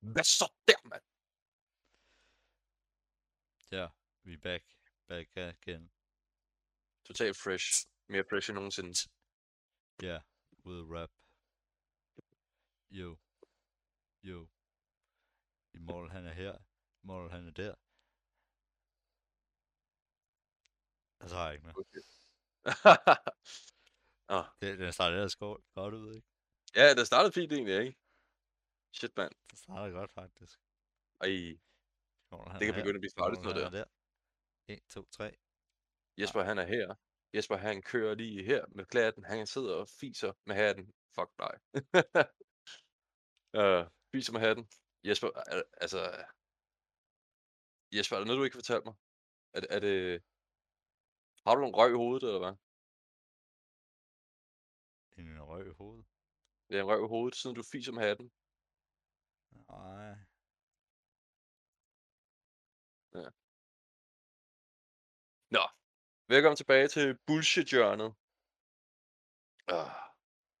Hvad så der, mand? Ja, vi er back. Back again. Totalt fresh. Mere fresh end nogensinde. Ja, yeah, with rap. Jo. Jo. Immortal han er her. Immortal han er der. Altså har jeg ikke mere. Okay. ah. Det, den starter ellers godt, godt ud, ikke? Ja, det startede fint egentlig, ikke? Shit, mand. Det starter godt, faktisk. Ej, det kan begynde at blive farligt, noget der. er der. 1, 2, 3. Jesper, han er her. Jesper, han kører lige her med klatten. Han sidder og fiser med hatten. Fuck dig. uh, fiser med hatten. Jesper, er, altså... Jesper, er der noget, du ikke kan fortælle mig? Er, det- er det... Har du en røg i hovedet, eller hvad? En røg i hovedet. Det er en røg i hovedet, siden du fiser med hatten. Nej. Nå, velkommen tilbage til bullshit-hjørnet. Uh,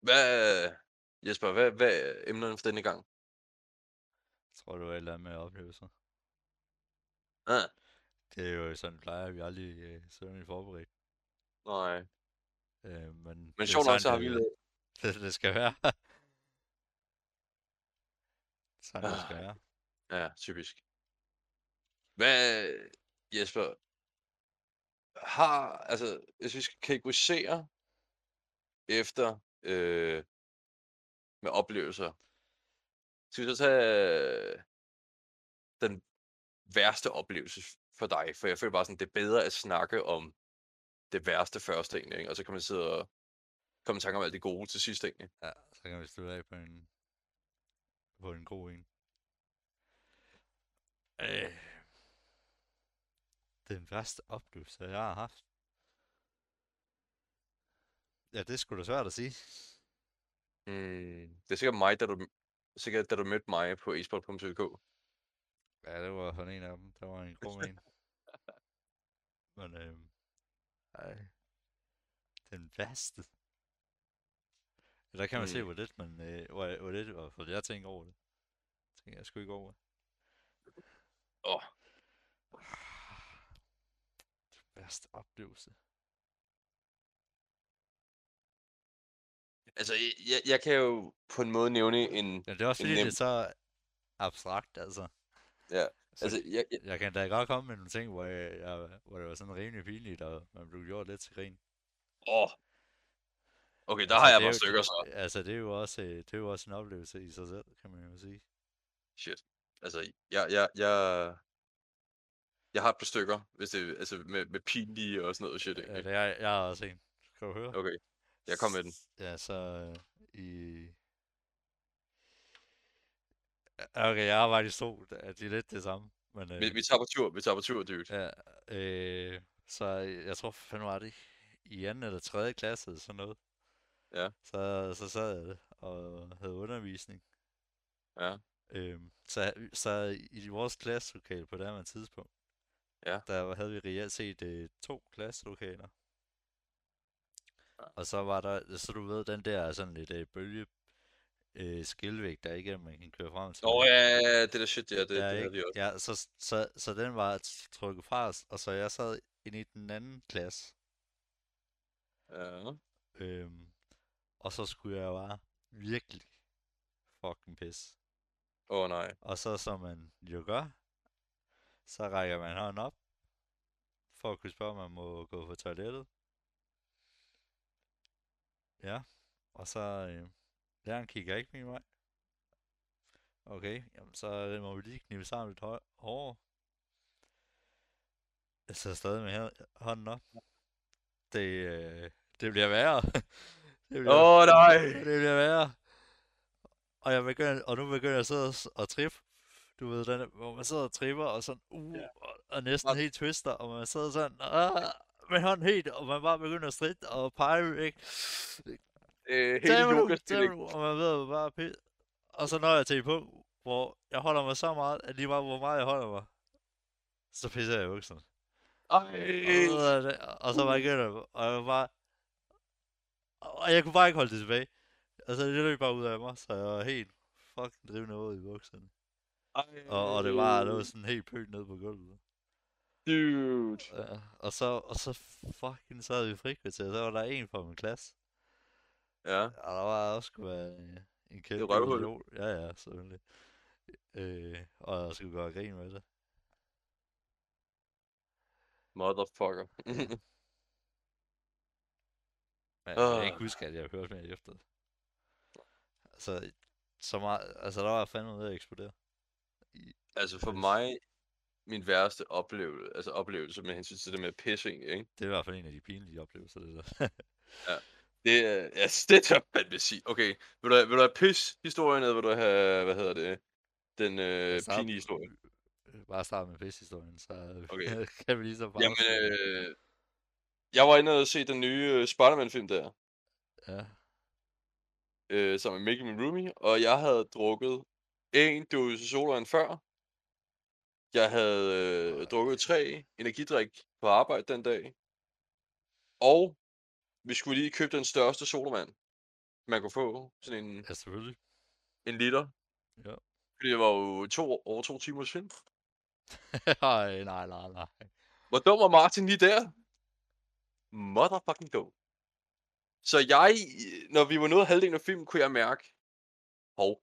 hvad... Jesper, hvad, hvad er emnerne for denne gang? Jeg tror, det et eller andet med oplevelser. Ah, Det er jo sådan, plejer vi aldrig øh, sådan forberedt. nej. Øh, men Men det er sjovt nok, så har det- vi lavet... Det, det skal være. Skal Ah. være. Ja, typisk. Hvad, Jesper, har, altså, hvis vi skal kategorisere efter øh, med oplevelser, skal vi så tage øh, den værste oplevelse for dig? For jeg føler bare sådan, det er bedre at snakke om det værste først egentlig, ikke? og så kan man sidde og komme i tanke om alt det gode til sidst egentlig. Ja, så kan vi slutte af på en, på en god en. Øh, den værste oplevelse, jeg har haft. Ja, det skulle da svært at sige. Mm, det er sikkert mig, da du, sikkert, da du mødte mig på esport.dk. Ja, det var sådan en af dem. Det var en god en. Men øh, ej, den værste. Der kan man se, Mm. hvor lidt, man, øh, hvor, hvor lidt, hvor, hvor jeg tænker over det. Tænker jeg sgu ikke over. Åh, oh, Værste oplevelse. altså, jeg, jeg, kan jo på en måde nævne en... Ja, det er også fordi, det nem- er så abstrakt, altså. Ja, Så altså, jeg, jeg, jeg kan da godt komme med nogle ting, hvor, jeg, jeg, hvor det var sådan rimelig pinligt, og man blev gjort lidt til grin. åh. Okay, der Altså, har jeg jo- stykker så. Altså, det er jo også, øh, det er jo også en oplevelse i sig selv, kan man jo sige. Shit. Altså, jeg, jeg, jeg, jeg har et par stykker, hvis det, altså med, med pinlige og sådan noget shit, ikke? Ja, det er, jeg har også en. Kan du høre? Okay, jeg kom med den. Ja, så øh, i... Okay, jeg arbejder i stol, det er det er lidt det samme. Men, øh, Vi, vi tager på tur, vi tager på tur, dude. Ja, øh, så jeg tror, fanden var det i anden eller tredje klasse eller sådan noget. Ja. Så, så sad jeg og havde undervisning. Ja. Øhm, så, så i vores klasselokale på det her tidspunkt, Ja. der havde vi reelt set øh, to klasselokaler. Ja. Og så var der, så du ved, den der sådan lidt øh, bølge øh, skilvæg, der ikke man kan køre frem og Åh tilbage. ja, ja, det der shit, ja, det, det Ja, havde ikke? vi også. Ja, så, så, så den var trukket fra os, og så jeg sad inde i den anden klasse. Ja. Øhm, og så skulle jeg bare virkelig fucking pisse. Åh oh, nej. Og så som man jo gør, så rækker man hånden op, for at kunne spørge, om man må gå på toilettet. Ja, og så øh, læreren kigger ikke min vej. Okay, jamen så må vi lige knive sammen lidt høj- hårdere. Jeg sidder stadig med hånden op. Det, øh, det bliver værre. Åh oh, nej. det bliver værre. Og, jeg begynder, og nu begynder jeg at sidde og, trippe. Du ved, den, hvor man sidder og tripper, og sådan, uh, Ja. og, og næsten helt twister, og man sidder sådan, ah, med hånden helt, og man bare begynder at stritte og pege, ikke? Øh, hele yoga og man ved bare pis. Og så når jeg til et punkt, hvor jeg holder mig så meget, at lige meget hvor meget jeg holder mig, så pisser jeg i bukserne. Ej. Og, og så begynder jeg, og jeg var bare, og jeg kunne bare ikke holde det tilbage. Altså, det løb bare ud af mig, så jeg var helt fucking drivende ud i bukserne. Ej, Og, og det var, det var sådan helt pønt ned på gulvet. Dude. Ja, og så, og så fucking sad vi i frikvarter, så var der en fra min klasse. Ja. Og der var også skulle være en- en kæmpe røvhul. idiot. Ja, ja, selvfølgelig. Øh, og jeg skulle gøre grin med det. Motherfucker. Men jeg kan ikke huske, at jeg hørte mere efter det. Altså, så meget, altså der var jeg fandme ved at eksplodere. altså for mig, min værste oplevelse, altså oplevelse med hensyn til det med egentlig, ikke? Det er i hvert fald en af de pinlige oplevelser, det der. Det er, altså, det tør jeg fandme sige. Okay, vil du, vil du have pis-historien, eller vil du have, hvad hedder det, den øh, pinlige historie? Øh, Bare start med pishistorien, så Okay. kan vi lige så bare... Jamen, øh, jeg var inde og se den nye øh, Spider-Man-film der, Ja, øh, sammen med Mikkel, min roomie, og jeg havde drukket en dåse sodavand før. Jeg havde øh, drukket tre energidrik på arbejde den dag. Og vi skulle lige købe den største sodavand, man kunne få. Sådan en, ja selvfølgelig. en liter. Ja. Fordi det var jo to, over to timers film. Ej, nej, nej, nej. Hvor dum var Martin lige der? Motherfucking dum. Så jeg, når vi var nået halvdelen af filmen, kunne jeg mærke, hov,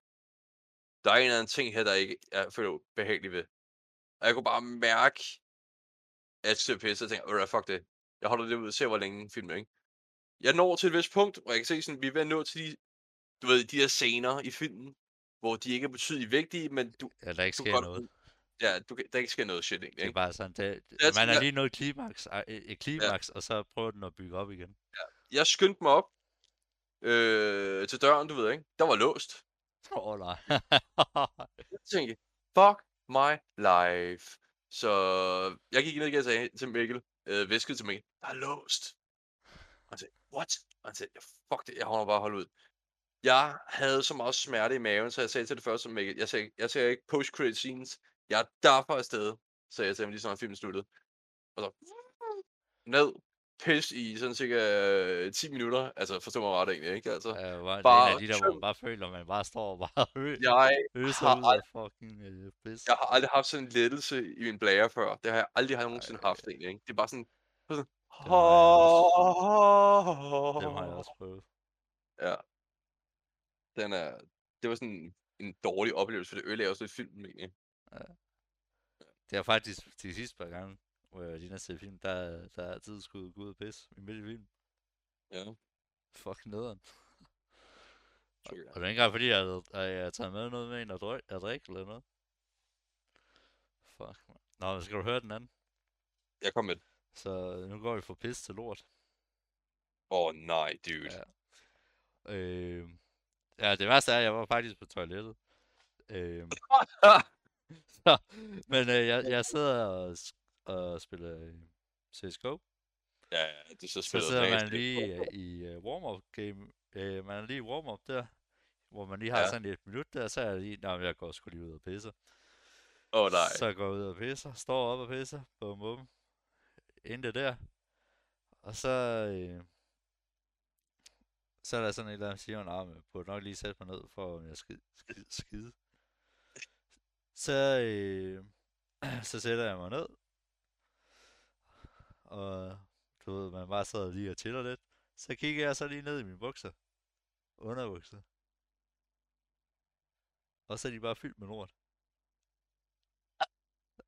der er en eller anden ting her, der ikke er føler behagelig ved. Og jeg kunne bare mærke, at jeg pisse, og tænkte, "Ved du hvad, fuck det. Jeg holder det ud og ser, hvor længe filmen er, ikke? Jeg når til et vist punkt, hvor jeg kan se sådan, vi er ved at nå til de, du ved, de her scener i filmen, hvor de ikke er betydeligt vigtige, men du, Ja, der ikke sker godt noget. Ja, du, kan- der ikke sker noget shit, egentlig, Det er ikke? bare sådan, det, Jeg man er lige nået klimaks, et klimaks, og så prøver den at bygge op igen. Jeg skyndte mig op øh, til døren, du ved, ikke? Der var låst. Åh, oh, nej. Jeg tænkte, fuck my life. Så jeg gik ned og sagde til Mikkel, øh, viskede til Mikkel, der er låst. Og han sagde, what? Og han sagde, "Ja, fuck det, jeg holder bare holde ud. Jeg havde så meget smerte i maven, så jeg sagde til det første som Mikkel, jeg sagde, jeg sagde ikke post-credit scenes, jeg er derfor afsted, sagde jeg til ham lige sådan, filmen sluttede. Og så ned, pis i sådan cirka øh, 10 minutter, altså forstå mig ret egentlig, ikke? Altså, Ja, var, det er bare de der, hvor man bare føler, man bare står og bare ø- jeg øser har ud af fucking øh, pis. Jeg har aldrig haft sådan en lettelse i min blære før. Det har jeg aldrig har nogensinde Ej. haft egentlig, ikke? Det er bare sådan... sådan Dem har jeg også prøvet. Ja. Den er... Det var sådan en dårlig oplevelse, for det ødelagde også lidt filmen egentlig. Det er faktisk de sidste par gange, hvor jeg lige har set film, der, der er altid skulle gå ud og pisse i midt i filmen. Ja. Fuck nederen. jeg. Og det er ikke engang fordi, jeg jeg har taget med noget med en at, drø- at drikke eller noget. Fuck, man. Nå, men skal du høre den anden? Jeg kom med. Så nu går vi fra pis til lort. Åh oh, nej, dude. Ja. Øh, ja, det værste er, at jeg var faktisk på toilettet. Øh, men øh, jeg, jeg sidder og, og spiller øh, CSGO. ja, ja, det så Så spiller sidder man lige øh, i uh, warm-up game. Øh, man er lige i warm-up der, hvor man lige har Ja. sådan et minut der, så er jeg lige, nej, jeg går sgu lige ud og pisser. Åh oh, nej. Så jeg går ud og pisser, står op og pisser, bum bum, intet der. Og så, øh, så er der sådan et eller andet, siger men jeg burde nok lige sætte mig ned, for om jeg skal skide. skide. Så, øh, så sætter jeg mig ned, og du ved, man bare sidder lige og chiller lidt. Så kigger jeg så lige ned i mine bukser, underbukser. Og så er de bare fyldt med lort.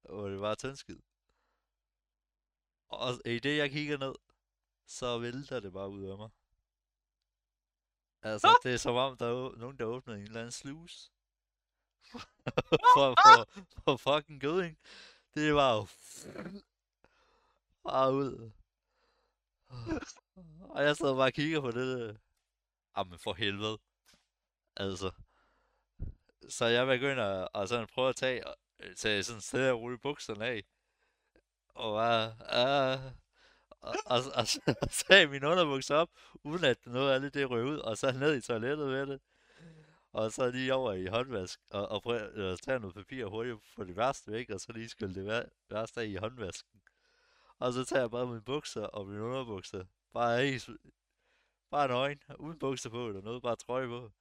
Og det var tyndskid. Og i det jeg kigger ned, så vælter det bare ud af mig. Altså, det er som om, der er nogen, der åbner en eller anden sluse. for, for, for fucking gødning. Det var jo bare ud. Og jeg sad bare og kigger på det der. Ah, Jamen for helvede. Altså. Så jeg begynder at sådan prøve at tage, øh, tage sådan sted og rulle bukserne af. Og bare, ah, og, og, og, så tage min underbukser op, uden at noget af det, det røg ud, og så ned i toilettet med det. Og så lige over i håndvask, og, og prøve at øh, tage noget papir hurtigt for det værste væk, og så lige skylde det værste af i håndvasken. Og så tager jeg bare mine bukser og mine underbukser, bare af bare en bare nøgen, uden bukser på eller noget, bare trøje på.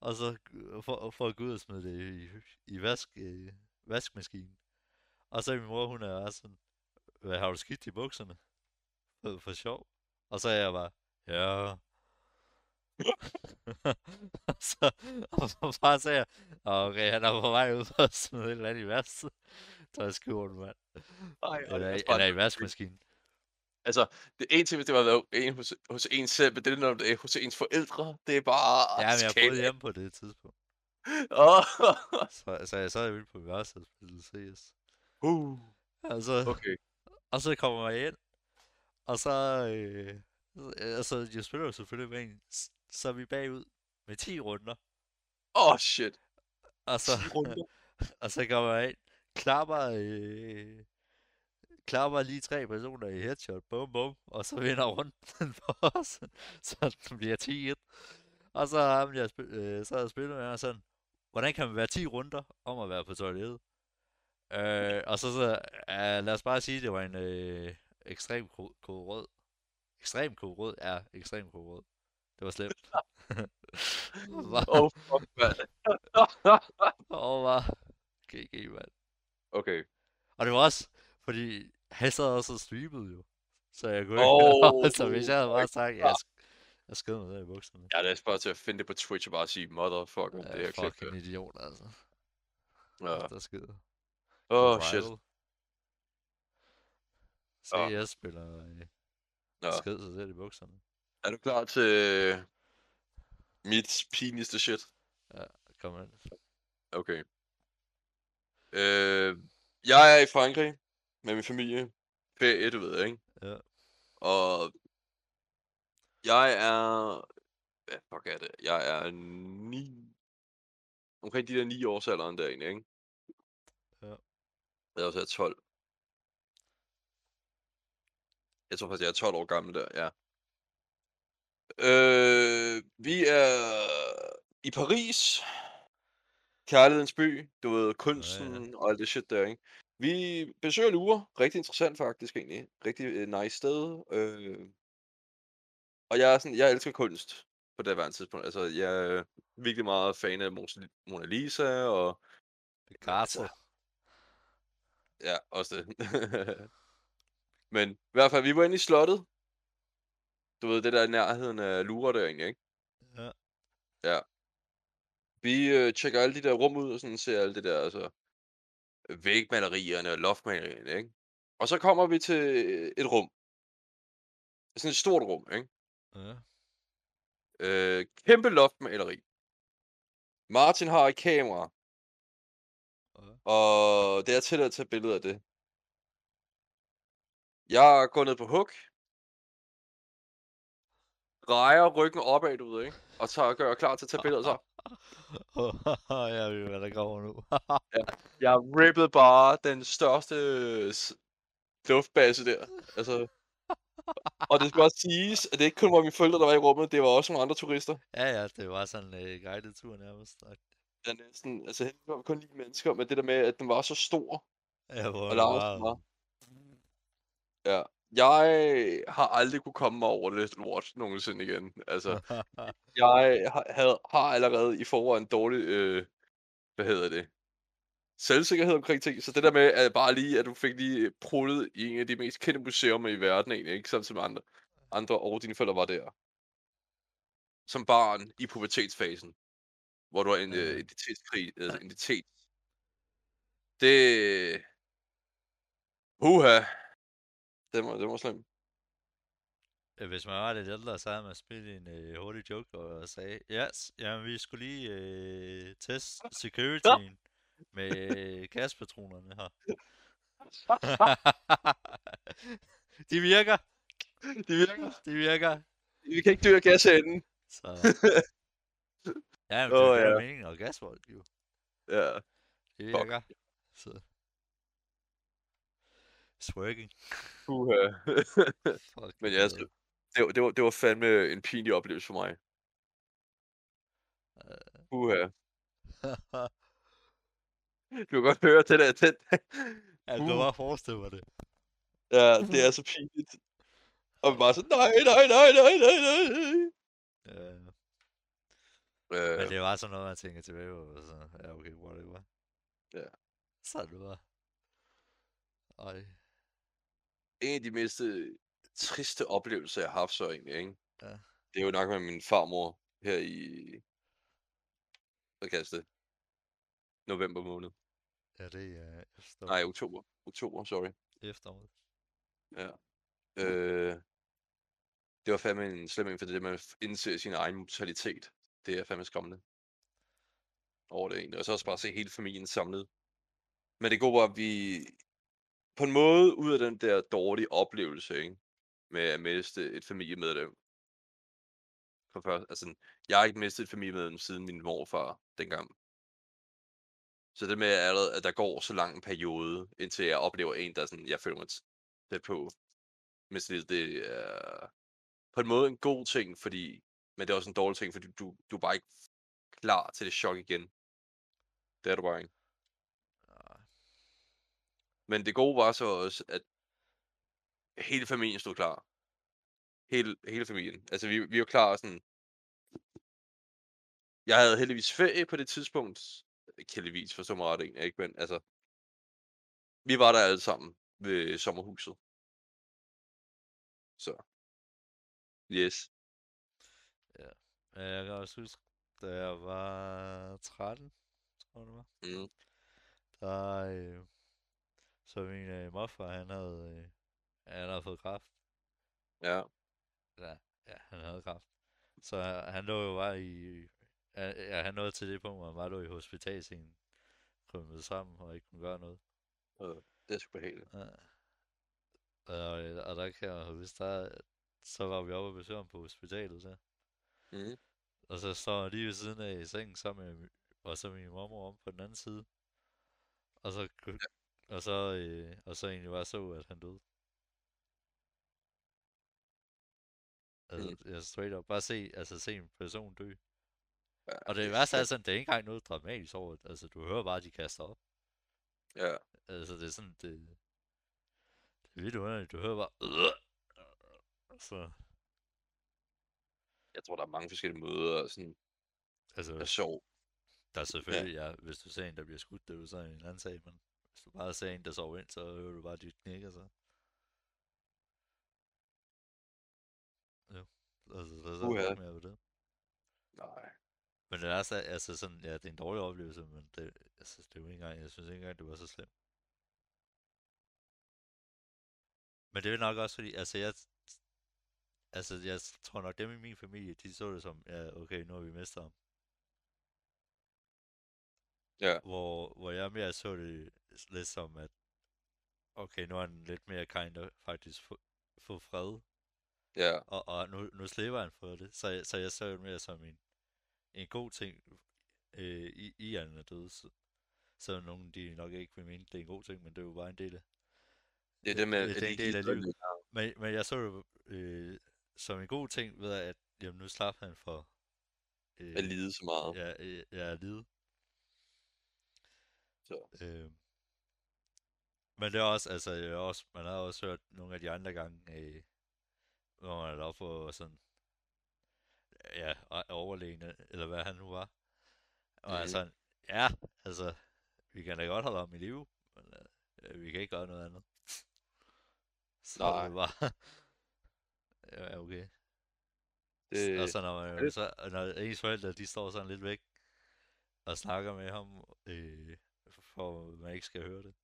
og så øh, for, for at gå ud og smide det i, i vask, øh, vaskemaskinen. Og så er min mor, hun er også sådan, hvad har du skidt i bukserne? For, for sjov. Og så er jeg bare, ja. og så, og så bare sagde jeg, okay, han er på vej ud og smide et eller andet i skriver den, mand. Ej, det er Eller, eller i en- vaskemaskinen. Altså, det er en ting, hvis det var været en hos, hos en selv, men det er, når det er hos ens forældre, det er bare... Ja, men jeg boede hjemme på det tidspunkt. Åh. Så, så jeg sad vildt på værelset og spillede CS. uh, Og så, okay. og så kommer jeg ind, og så, øh, altså, jeg spiller jo selvfølgelig med en, så er vi bagud med 10 runder, Åh, oh, shit. og så, 10 runder. og så kommer jeg ind, klapper, øh, klapper lige tre personer i headshot, bum bum, og så vinder runden for os, så den bliver 10-1. Og så har jeg, øh, så jeg spillet med ham sådan, hvordan kan man være 10 runder om at være på toilettet? Øh, og så, så uh, lad os bare sige, at det var en øh, ekstrem kode rød. Ekstrem kode rød er ekstrem kode rød. Det var slemt. Åh, oh, fuck, mand. Og var GG, mand. okay. Og det var også, fordi han sad også og streamede jo. Så jeg kunne Åh, ikke, så hvis jeg havde bare sagt, jeg, jeg skød mig der i bukserne. Ja, det er bare til at finde det på Twitch og bare sige, motherfucker, det Ja, her klip fucking idiot, altså. Ja. Der skider. Åh, oh, shit. Åh. CS spiller øh, Nå. skid sig selv i bukserne. Er du klar til mit pinligste shit? Kom ind. Okay. Øh, jeg er i Frankrig med min familie. Ferie, du ved, ikke? Ja. Og jeg er... Hvad fuck er det? Jeg er 9... Omkring de der 9 års alderen der egentlig, ikke? Ja. Jeg er også 12. Jeg tror faktisk, jeg er 12 år gammel der, ja. Øh, vi er i Paris. Kærlighedens by. Du ved, kunsten og alt det shit der, ikke? Vi besøger Louvre. Rigtig interessant faktisk egentlig. Rigtig øh, nice sted. Øh, og jeg er sådan, jeg elsker kunst på det her tidspunkt. Altså, jeg er virkelig meget fan af Mona Lisa og Picasso. ja, også det. Men i hvert fald, vi var inde i slottet. Du ved, det der i nærheden af der egentlig, ikke? Ja. Ja. Vi øh, tjekker alle de der rum ud og sådan ser alle det der, altså vægmalerierne og loftmalerierne, ikke? Og så kommer vi til et rum. Sådan et stort rum, ikke? Ja. Øh, kæmpe loftmaleri. Martin har et kamera, Ja. og det er tilladt at tage billeder af det. Jeg går ned på hook, drejer ryggen opad, du ved, ikke? Og tager, gør klar til at tage billeder, så jeg ved, hvad der kommer nu. jeg rippede bare den største luftbase der. Altså, og det skal også siges, at det ikke kun var mine forældre, der var i rummet, det var også nogle andre turister. ja, ja, det var sådan en øh, guided tur nærmest. Er næsten, altså heldigvis var kun ni mennesker, men det der med, at den var så stor, Ja, hvor og det var... Ja. Jeg har aldrig kunne komme mig over det lort nogensinde igen. Altså, jeg har, havde, har allerede i forvejen dårlig, øh, hvad hedder det, selvsikkerhed omkring ting. Så det der med, at bare lige, at du fik lige prullet i en af de mest kendte museer i verden egentlig, ikke? Sådan som andre, andre og dine forældre var der. Som barn i pubertetsfasen, hvor du har en øh, identitetskrig, altså identitet. Det... Uha. Det var, det var slemt. Øh, Hvis man var lidt ældre, så havde man spillet en øh, hurtig joke og sagde, yes, jamen vi skulle lige øh, teste securityen med øh, gaspatronerne her. De virker, Det virker. de virker. Vi kan ikke dø af gasenden. Så... Ja, men det Åh, er ja. meningen, og gasvold, jo. Ja. Det virker. Så... Working. Uha. Men ja, altså, det, var- det, var, det var fandme en pinlig oplevelse for mig. Uha. Du kan godt høre det der. Den, jeg kan Uh. bare forestille mig det. ja, det er så pinligt. Og vi bare så, nej, nej, nej, nej, nej, nej. Ja. Men Øh, det var sådan noget, man tænker tilbage på, og så, ja, okay, whatever. Ja. Så det var. Ej, en af de mest øh, triste oplevelser, jeg har haft så egentlig, ikke? Ja. Det er jo nok med min farmor her i... Hvad kaldes det? November måned. ja, det er efter, Nej, oktober. Oktober, sorry. efteråret. Ja. Øh, det var fandme en slem en, for det der med at indse sin egen mortalitet. Det er fandme skræmmende. Over det egentlig. Og så også bare se hele familien samlet. Men det går bare, at vi på en måde ud af den der dårlige oplevelse, ikke? Med at miste et familiemedlem. For først, altså, jeg har ikke mistet et familiemedlem siden min morfar dengang. Så det med, allerede, at der går så lang en periode, indtil jeg oplever en, der sådan, jeg føler mig tæt på. Men det, det er på en måde en god ting, fordi, men det er også en dårlig ting, fordi du, du er bare ikke klar til det chok igen. Det er du bare ikke. Men det gode var så også, at hele familien stod klar. Hele, hele familien. Altså, vi, vi var klar sådan... Jeg havde heldigvis ferie på det tidspunkt. Heldigvis, for så mig ret egentlig, ikke? Men altså... Vi var der alle sammen ved sommerhuset. Så. Yes. Men jeg kan også huske, da jeg var 13, tror jeg det var. Mm. Der, øh, så min øh, morfar, han havde, øh, han havde fået kræft. Ja. Ja, ja, han havde kræft. Så han lå jo bare i, ja, han nåede til det punkt, hvor han bare lå i hospitalsengen, krymmet sammen og ikke kunne gøre noget. Øh, det er sgu behageligt. Ja. Og, øh, og der kan jeg huske, der, så var vi oppe og besøge ham på hospitalet der. Mm. Og så står han lige ved siden af i sengen sammen med, og så min mormor om på den anden side. Og så, og så, øh, og så egentlig bare så, at han døde. Altså, jeg straight up. Bare se, altså se en person dø. Ja, Og det er værste er sådan, det er ikke engang noget dramatisk over det. Altså, du hører bare, at de kaster op. Ja. Altså, det er sådan, det... Det er vildt underligt. Du hører bare... "Øh!" Så, Jeg tror, der er mange forskellige måder at sådan, altså, at sove. der er selvfølgelig, ja, hvis du ser en, der bliver skudt, det er jo så en anden sag, men hvis du bare ser en, der sover ind, så hører du bare, de knækker sig. Jo, altså, der er så Uha. ikke mere ved det. Nej. Men det er altså, altså sådan, ja, det er en dårlig oplevelse, men det, altså, det er jo ikke engang, jeg synes ikke engang, det var så slemt. Men det er nok også fordi, altså jeg, altså jeg tror nok, dem i min familie, de så det som, ja, okay, nu har vi mistet ham. Ja. Hvor, hvor jeg mere så det lidt som, at okay, nu er han lidt mere kind of faktisk få, få fred, Ja. og, og nu, nu slipper han for det. Så, så jeg så det mere som en, en god ting, øh, i, i at han er død. Så, så nogen de nok ikke vil mene, det er en god ting, men det er jo bare en del af. Det er det med, det at er en del af livet. Men, men jeg så det øh, som en god ting ved, at jamen, nu slap han for øh, at lide så meget. ja, øh, ja, at lide. Så. Øh, men det er også, altså, jeg har også, man har også hørt nogle af de andre gange, øh, hvor man er oppe og sådan, ja, o- overlegne, eller hvad han nu var. Og mm. sådan, ja, altså, vi kan da godt holde ham i live, men øh, vi kan ikke gøre noget andet. Så Nej. det var, ja, okay. Det, Og så når, man, det- så, når ens forældre, de står sådan lidt væk og snakker med ham, øh, for man ikke skal høre det.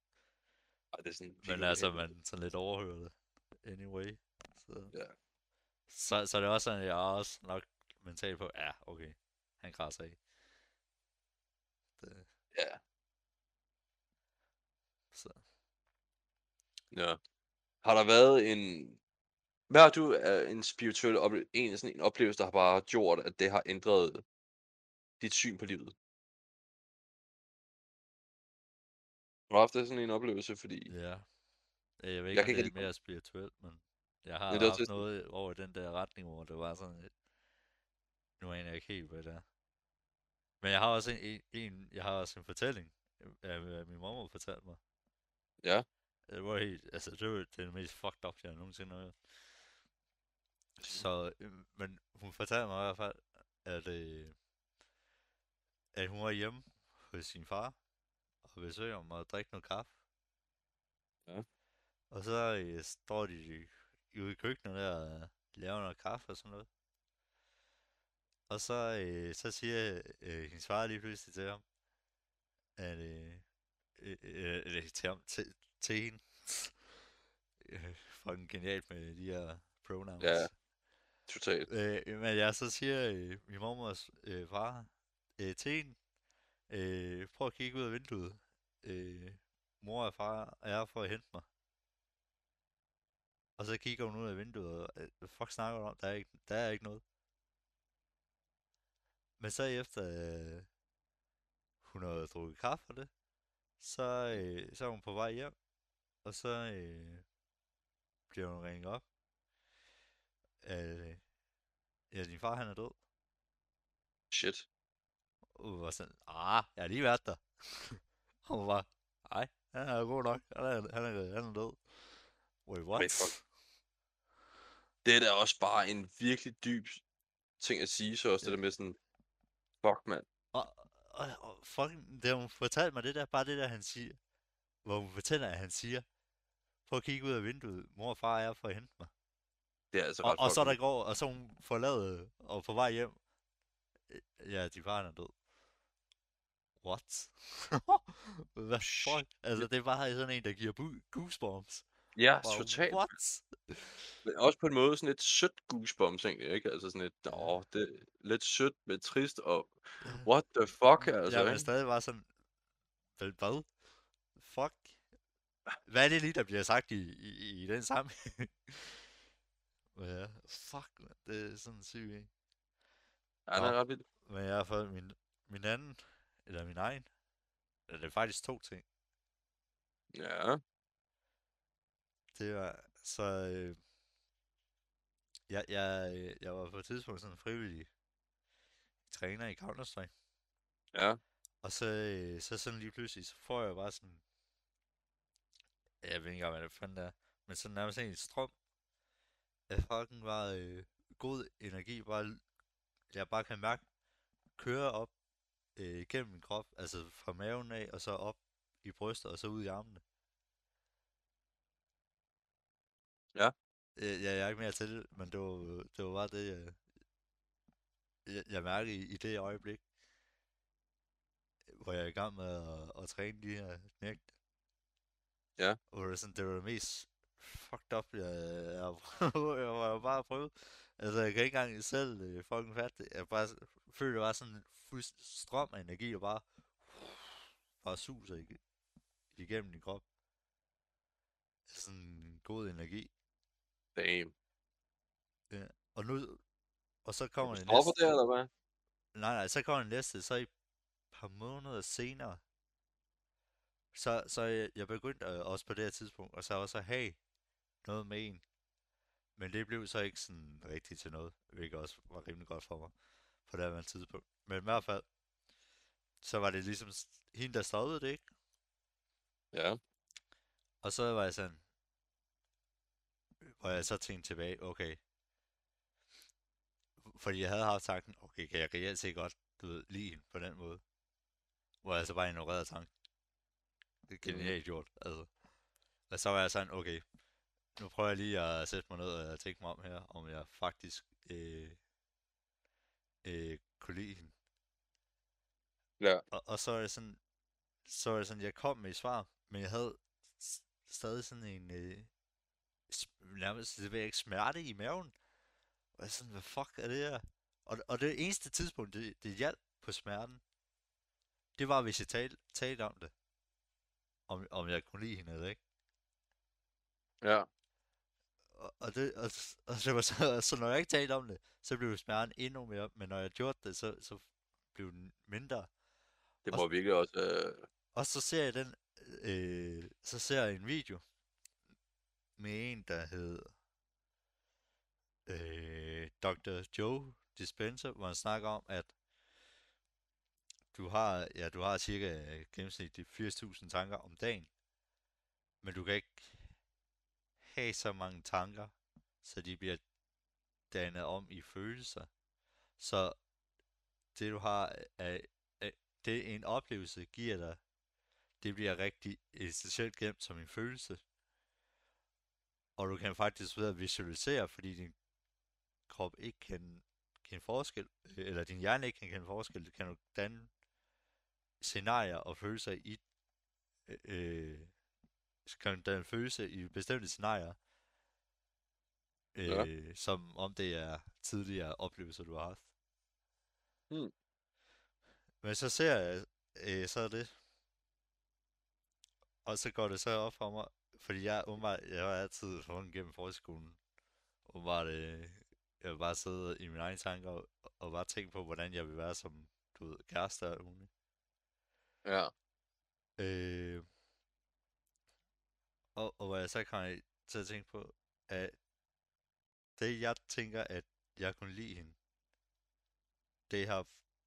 Ej, det er sådan, Men altså, man sådan lidt overhører det. Anyway. Så, Ja. så, så det er også sådan, jeg er også nok mentalt på, ja, okay, han krasser af. Det, Ja. så. Ja. Har der været en... Hvad har du af en spirituel oplevelse, en, sådan en oplevelse, der har bare gjort, at det har ændret dit syn på livet? Har du haft det sådan en oplevelse, fordi... Ja. Øh, Jeg ved Jeg ikke, kan om ikke det er mere spirituelt, men jeg har det haft sådan- noget over den der retning, hvor det var sådan. Nu aner jeg ikke helt, hvad det er. Men jeg har også en, en, en jeg har også en fortælling, af hvad min mormor fortalte mig. Ja. Det var helt, altså det var det mest fucked up, jeg nogensinde har hørt. Så, øh, men hun fortalte mig i hvert fald, at, øh, at hun var hjemme hos sin far og besøger ham og drikke noget kaffe. Ja. Og så øh, står de ude i køkkenet der og laver noget kaffe og sådan noget. Og så, øh, så siger øh, hendes far lige pludselig til ham, at øh, øh, øh, øh, til, ham, til, til hende, øh, fucking genialt med de her pronouns. Ja. Totalt. Øh, men jeg så siger øh, min mormors øh, far øh, til hende, øh, prøv at kigge ud af vinduet. Øh, mor og far er for at hente mig. Og så kigger hun ud af vinduet, og øh, hvad fuck snakker du om? Der er ikke, der er ikke noget. Men så efter øh, hun har drukket kaffe og det, så, øh, så er hun på vej hjem, og så øh, bliver hun ringet op. Øh, ja, din far han er død. Shit. Og hun var sådan, ah, jeg har lige været der. og hun var, nej, han er god nok, han er, han er, han er død. Wait, what? Men fuck. Det er da også bare en virkelig dyb ting at sige, så også Ja. det der med sådan, fuck mand. Og, og, og fucking, da hun fortalte mig det der, bare det der, han siger, hvor hun fortæller, at han siger, prøv at kigge ud af vinduet, mor og far er for at hente mig. Det er altså Og, og så der går, og så hun forladet og på vej hjem. Øh, Ja, de far er død. What? Hvad fuck? Altså, det er bare sådan en, der giver bu- goosebumps. Ja, Bare, totalt. What? Men også på en måde sådan lidt sødt goosebumps, egentlig, ikke? Altså sådan lidt, åh, det er lidt sødt, men trist, og what the fuck, altså, jeg er ikke? stadig bare sådan, vel, hvad? Fuck? Hvad er det lige, der bliver sagt i, i, i den sammenhæng? Men ja, fuck, man, det er sådan sygt, ikke? Ja, det er ret vildt. Men jeg har fået min, min anden, eller min egen, eller det er faktisk to ting. Ja, Det var, så, øh, jeg, jeg, jeg var på et tidspunkt sådan frivillig træner i Counter-Strike. ja, Og så, øh, så sådan lige pludselig, så får jeg bare sådan, jeg ved ikke engang, hvad det fanden er, men sådan nærmest en strøm af fucking bare øh, god energi, bare, jeg bare kan mærke, køre op øh, gennem min krop, altså fra maven af, og så op i brystet, og så ud i armene. Ja. Øh, ja, jeg er ikke mere til det, men det var, det var bare det, jeg, jeg, jeg mærkede i, i det øjeblik, hvor jeg er i gang med at, at træne de her knægte. Ja. Og det var sådan, det var det mest fucked up, jeg, jeg, prøvet- jeg var bare prøvet. Altså, jeg kan ikke engang selv øh, fucking fatte det. Jeg bare det var sådan en strøm af energi, der bare, bare suser ig- igennem din krop. Sådan en god energi. damn. Og nu, og så kommer det næste. der, eller hvad? Nej, nej, så kommer den næste, så i et par måneder senere, så, så jeg, jeg begyndte øh, også på det her tidspunkt, og så også at have noget med en. Men det blev så ikke sådan rigtigt til noget, hvilket også var rimelig godt for mig på det her tidspunkt. Men i hvert fald, så var det ligesom hende, der stoppede det, ikke? Ja, Og så var jeg sådan, hvor jeg så tænkte tilbage, okay. Fordi jeg havde haft tanken, okay, kan jeg reelt set godt, du ved, lide hende på den måde. Hvor jeg så bare ignorerede tanken. Det er genialt gjort, altså. Og så var jeg sådan, okay, nu prøver jeg lige at sætte mig ned og tænke mig om her, om jeg faktisk øh, øh, kunne lide hende. Ja. Og, og så er det sådan, så er det sådan, jeg kom med et svar, men jeg havde stadig sådan en, øh, nærmest, det ved jeg ikke, smerte i maven. Og jeg sådan, hvad fuck er det her? Og, og det eneste tidspunkt, det, det hjalp på smerten, det var, hvis jeg talte, talte om det. Om, om jeg kunne lide hende eller ikke. ja, Og, og, det, og, og det var så, så når jeg ikke talte om det, så blev smerten endnu mere, men når jeg gjorde det, så, så blev den mindre. det Og må virkelig også, øh, Og så ser jeg den, øh, så ser jeg en video med en, der hed øh, Dr. Joe Dispenza, hvor han snakker om, at du har, ja, du har cirka gennemsnitligt 80.000 tanker om dagen, men du kan ikke have så mange tanker, så de bliver dannet om i følelser. Så det du har er, er det en oplevelse giver dig, det bliver rigtig essentielt gemt som en følelse. Og du kan faktisk ved at visualisere, fordi din krop ikke kan kende forskel, eller din hjerne ikke kan kende forskel, kan du danne scenarier og følelser i, øh, kan danne følelse i bestemte scenarier, øh, ja. som om det er tidligere oplevelser, du har haft. Hmm. Men så ser jeg, øh, så er det, og så går det så op for mig, fordi jeg, umiddelbart, jeg var altid foran gennem folkeskolen, var det, jeg vil bare sidde i mine egne tanker og, og bare tænke på, hvordan jeg vil være som, du ved, kæreste og muligt. Ja. Øh, og, og hvad jeg så kommer til at tænke på, at det jeg tænker, at jeg kunne lide hende, det har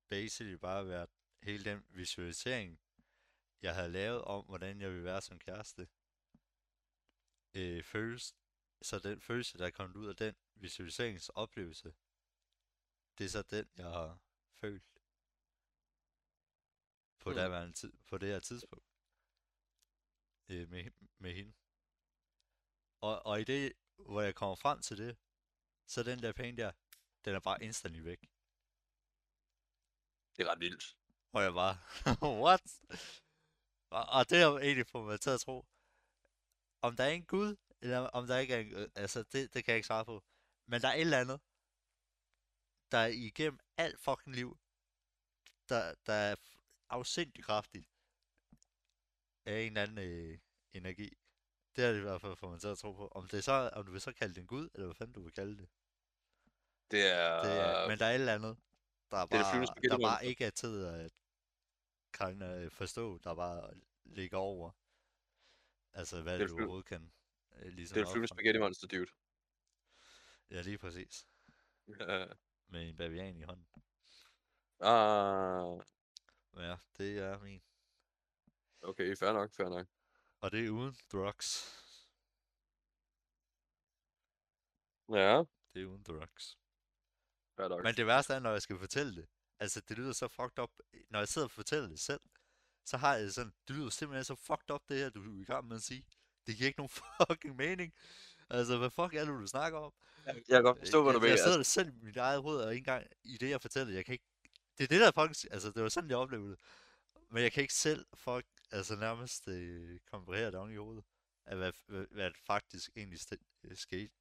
basically bare været hele den visualisering, jeg havde lavet om, hvordan jeg ville være som kæreste. Øh, føles, så den følelse, der er kommet ud af den visualiseringsoplevelse, det er så den, jeg har følt på, mm. der tid, på det her tidspunkt øh, med, med hende. Og, og i det, hvor jeg kommer frem til det, så den der penge der, den er bare instantly væk. Det er ret vildt. Og jeg bare, what? Og, og det har egentlig fået mig til at tro, om der er en Gud, eller om der ikke er en, øh, altså det, det kan jeg ikke svare på. Men der er et eller andet, der er igennem alt fucking liv, der, der er afsindig kraftigt af en eller anden øh, energi. Det er det i hvert fald for man til at tro på. Om, det så, om du vil så kalde det en gud, eller hvad fanden du vil kalde det. Det er... Det er men der er et eller andet, der, er bare, det der bare ikke er tid at kan øh, forstå, der bare ligger over. Altså, hvad det du overhovedet kan. Øh, ligesom det er et flyvende spaghetti monster, dude. Ja, lige præcis. Ja. Med en bavian i hånden. Ah. Ja, det er min. Okay, fair nok, fair nok. Og det er uden drugs. Ja. Det er uden drugs. Fair nok. Men det værste er, når jeg skal fortælle det. Altså, det lyder så fucked up. Når jeg sidder og fortæller det selv, så har jeg sådan, det lyder simpelthen så fucked up, det her, du er i gang med at sige. Det giver ikke nogen fucking mening. Altså, hvad fuck er det, du snakker om? Jeg kan godt forstå, hvad du mener. Jeg sidder altså. selv i mit eget hoved, og ikke engang i det, jeg fortæller, jeg kan ikke... Det er det, der faktisk... Altså, det var sådan, jeg oplevede det. Men jeg kan ikke selv fuck, altså nærmest øh, komparere det i hovedet, af hvad, hvad, hvad faktisk egentlig st- skete.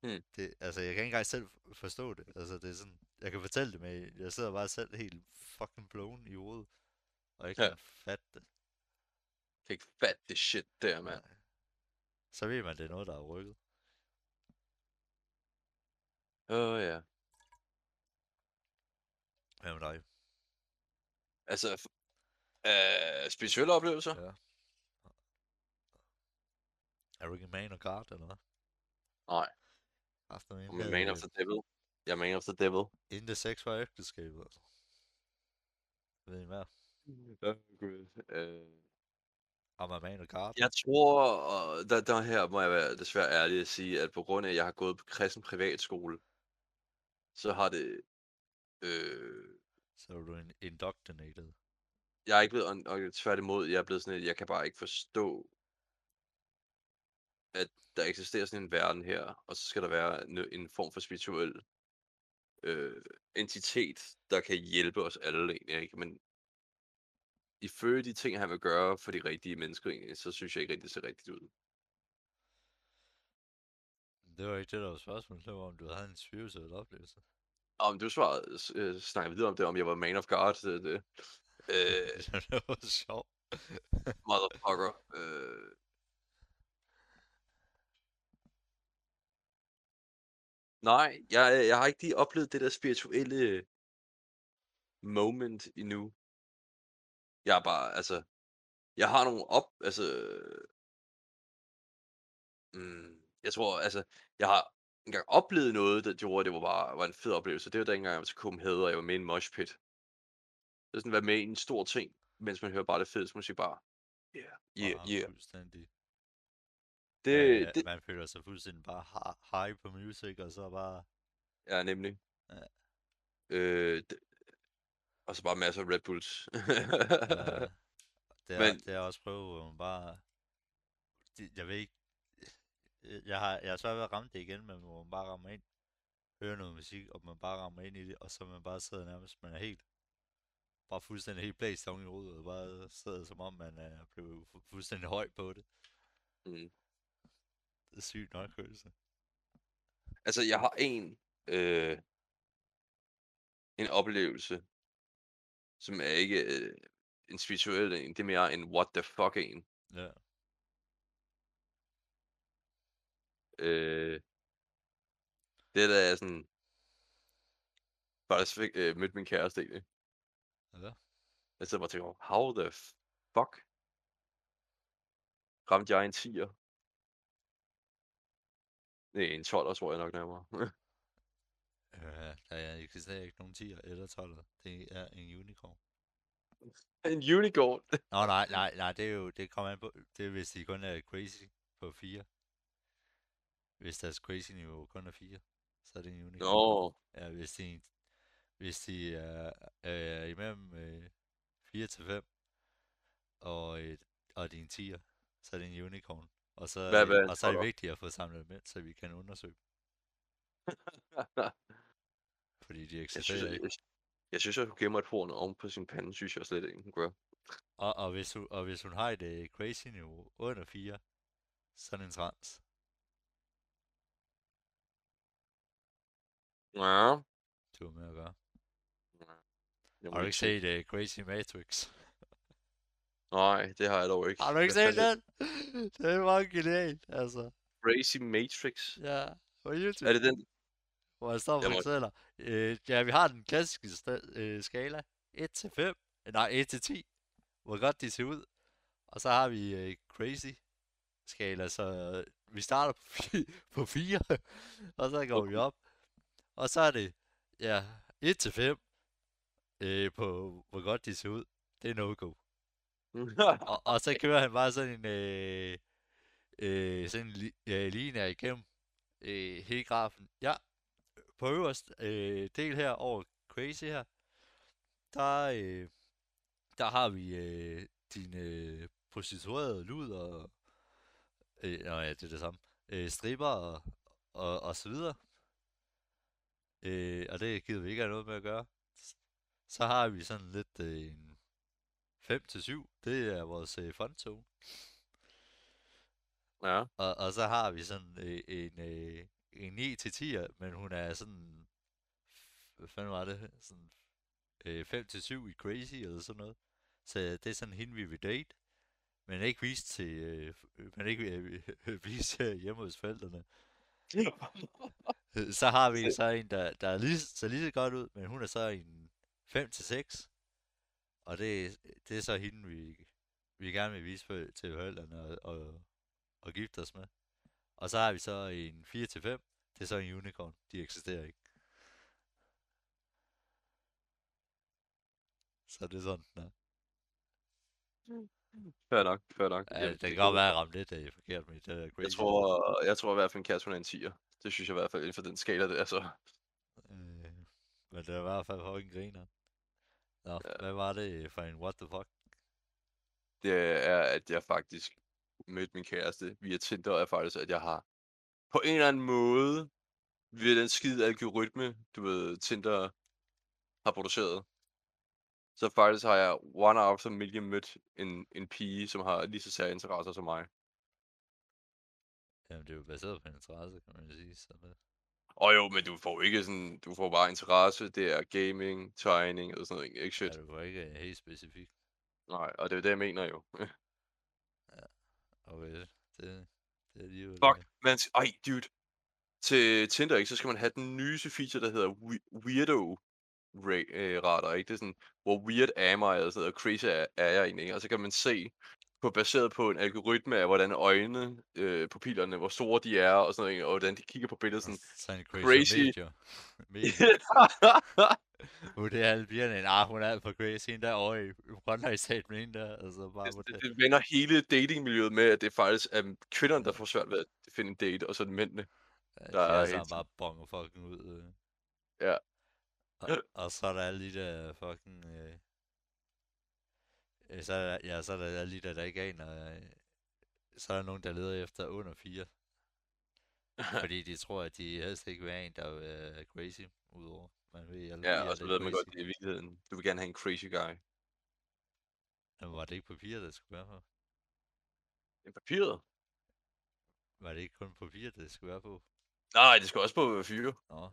Hmm. Det, altså, jeg kan ikke engang selv forstå det. Altså, det er sådan, jeg kan fortælle det, men jeg sidder bare selv helt fucking blown i hovedet, og ikke ja. kan fatte det. Kan ikke fatte det shit der, mand. Så ved man, det er noget, der er rykket. Åh, oh, ja. Hvad med dig? Altså, øh, specielle oplevelser? Ja. Er du ikke en man of God, eller hvad? Nej. After I'm a man of the devil. Jeg er man of the devil. Inden sex var ægteskabet. Ved I hvad? Oh, gud. Uh... I'm a man of God. Jeg tror, og der, der her må jeg være desværre ærlig at sige, at på grund af, at jeg har gået på kristen privatskole, så har det... Øh... Så er du en indoctrinated? Jeg er ikke blevet, og tværtimod, jeg er blevet sådan, at jeg kan bare ikke forstå, at der eksisterer sådan en verden her, og så skal der være en, form for spirituel øh, entitet, der kan hjælpe os alle egentlig, ikke? Men ifølge de ting, han vil gøre for de rigtige mennesker egentlig, så synes jeg ikke rigtig, det ser rigtigt ud. Det var ikke det, der var spørgsmålet. Det var, om du havde en spirituel oplevelse. Om du svarede, øh, snakkede videre om det, om jeg var man of God. Det, det. Øh, det var sjovt. motherfucker. Øh, Nej, jeg jeg har ikke lige oplevet det der spirituelle moment endnu. Jeg er bare altså, jeg har nogle op altså hm, jeg tror altså, jeg har engang oplevet noget, der gjorde, at det var bare var en fed oplevelse. Det var dengang, jeg var til Copenhagen, og jeg var med i en mosh pit. Det er sådan at være med i en stor ting, mens man hører bare det fedeste musik bare. Yeah, yeah, yeah. Fuldstændig. Det, ja, det, man føler sig fuldstændig bare high på music, og så bare... ja, nemlig. Ja. Øh, det, Og så bare masser af Red Bulls. Øh, det, er, Men- det er også prøve, hvor man bare... Det, jeg ved ikke... øh, Jeg har, jeg har svært ved at ramme det igen, men hvor man bare rammer ind, hører noget musik, og man bare rammer ind i det, og så man bare sidder nærmest, man er helt... Bare fuldstændig helt blæst oven i hovedet, og bare sidder som om, man er blevet fu- fuldstændig høj på det. Mm. Det er sygt nok følelse. Altså, jeg har en, øh, en oplevelse, som er ikke øh, en spirituel en, det er mere en what the fuck en. Ja. Øh, det er da jeg sådan, faktisk fik, øh, mødte min kæreste egentlig. Ja. Jeg sidder bare og tænker, how the fuck ramte jeg en 10'er? Nej, en 12'er tror jeg nok nærmere. Øh, der eksisterer ikke nogen 10'er eller 12'er. Det er en unicorn. en unicorn. Nå, nej, nej, nej, det er jo, det kommer an på, det er hvis de kun er crazy på 4. Hvis deres crazy niveau kun er 4, så er det en unicorn. Nå, Ja, hvis de, hvis de er, er imellem øh, 4 til 5, og, et, og er en 10'er, så er det en unicorn. Og så, Hvad- er, hvad det- og så er det vigtigt at få samlet dem ind, så vi kan undersøge, fordi de jeg synes, eksisterer jeg, ikke. jeg, jeg synes, at hun gemmer et horn oven på sin pande, synes jeg slet ikke, hun gør. Og, og, hvis hun, og hvis hun har et øh, crazy niveau under 4, så er det en trans. Ja. Du har med at gøre. Jeg må Har du ikke se- set uh, Crazy Matrix? Nej, det har jeg dog ikke. Har du ikke set den? Det er meget genialt, altså. Crazy Matrix. Ja, på YouTube. Er det den? Hvor jeg står og må- fortæller. Øh, ja, vi har den klassiske sta- øh, skala. 1 til 5. Nej, 1 til 10. Hvor godt de ser ud. Og så har vi øh, crazy skala, så øh, vi starter på, fi- på 4. og så går vi Okay. op. Og så er det, ja, 1 til 5. Øh, på hvor godt de ser ud. Det er no-go. Og, og så kører han bare sådan en, øh, øh, sådan en li- ja, linje igennem øh, hele grafen. Ja, på øverst øh, del her over crazy her, der, øh, der har vi øh, dine øh, prostituerede lud og, øh, nå ja, det er det samme, øh, stripper og, og, og så videre. Øh, og det gider vi ikke have noget med at gøre. Så har vi sådan lidt øh, en 5 til 7, det er vores øh, fondtog. ja. Og, og så har vi sådan øh, en, øh, en 9 til 10, men hun er sådan, hvad fanden var det, sådan øh, 5 til 7 i Crazy eller sådan noget. Så det er sådan hende, vi vil date, men ikke vist til, øh, f- men ikke øh, vist øh, hjemme hos forældrene. Øh, Så har vi så en, der, der er lige, ser lige så godt ud, men hun er så en 5 til 6. Og det, er- det er så hende, vi, vi gerne vil vise for, til forældrene og, og, og gifte os med. Og så har vi så en 4 til 5. Det er så en unicorn. De eksisterer ikke. Så det er sådan, den er. Fair nok, fair nok. Ja, Jamen, det kan det godt være, at jeg ramte lidt af forkert med det Jeg crazy. tror, jeg tror i hvert fald, en Kat, hun er en 10'er. Det synes jeg i hvert fald, inden for den skala der, så. Øh, men det er i hvert fald fucking griner. Nå, Ja. hvad var det for en what the fuck? Det er, at jeg faktisk mødte min kæreste via Tinder, og er faktisk, at jeg har på en eller anden måde, via den skide algoritme, du ved, Tinder har produceret, så faktisk har jeg one out of a million mødt en, en pige, som har lige så særlige interesser som mig. Jamen, det er jo baseret på interesse, kan man sige. Så det... Og jo, men du får ikke sådan, du får bare interesse, det er gaming, tegning og sådan noget, ikke shit. Ja, det var ikke øh, helt specifikt. Nej, og det er det, jeg mener jo. Okay, det, det er alligevel... Fuck, øh, man, s- ej, dude. Til Tinder, ikke, så skal man have den nyeste feature, der hedder we- Weirdo ra- øh, ikke? Det er sådan, hvor weird er mig, eller sådan noget, og crazy er, er jeg egentlig, ikke? Og så kan man se, på, baseret på en algoritme af, hvordan øjnene, øh, pupillerne, hvor store de er, og sådan noget, og hvordan de kigger på billedet, sådan... Så en crazy, crazy. Hun det er alle pigerne, nej, hun er alt for crazy, hende der over i One State med hende der, altså bare det, det. det, vender hele datingmiljøet med, at det faktisk er kvinderne, der får svært ved at finde en date, og så er det mændene. Ja, der de er er helt bare bonger fucking ud. Øh. Ja. Og, og så er der alle de der fucking... Øh, øh, så er ja, så er der de der, der ikke aner... Øh, så er der nogen, der leder efter under fire. Fordi de tror, at de helst ikke vil have en, der er crazy, udover. Man ved, jeg ja, og så ved man godt, det er i virkeligheden. Du vil gerne have en crazy guy. Men var det ikke papiret, der skulle være på? En papiret? Var det ikke kun papiret, der skulle være på? Nej, det skal også på fyre. Nå.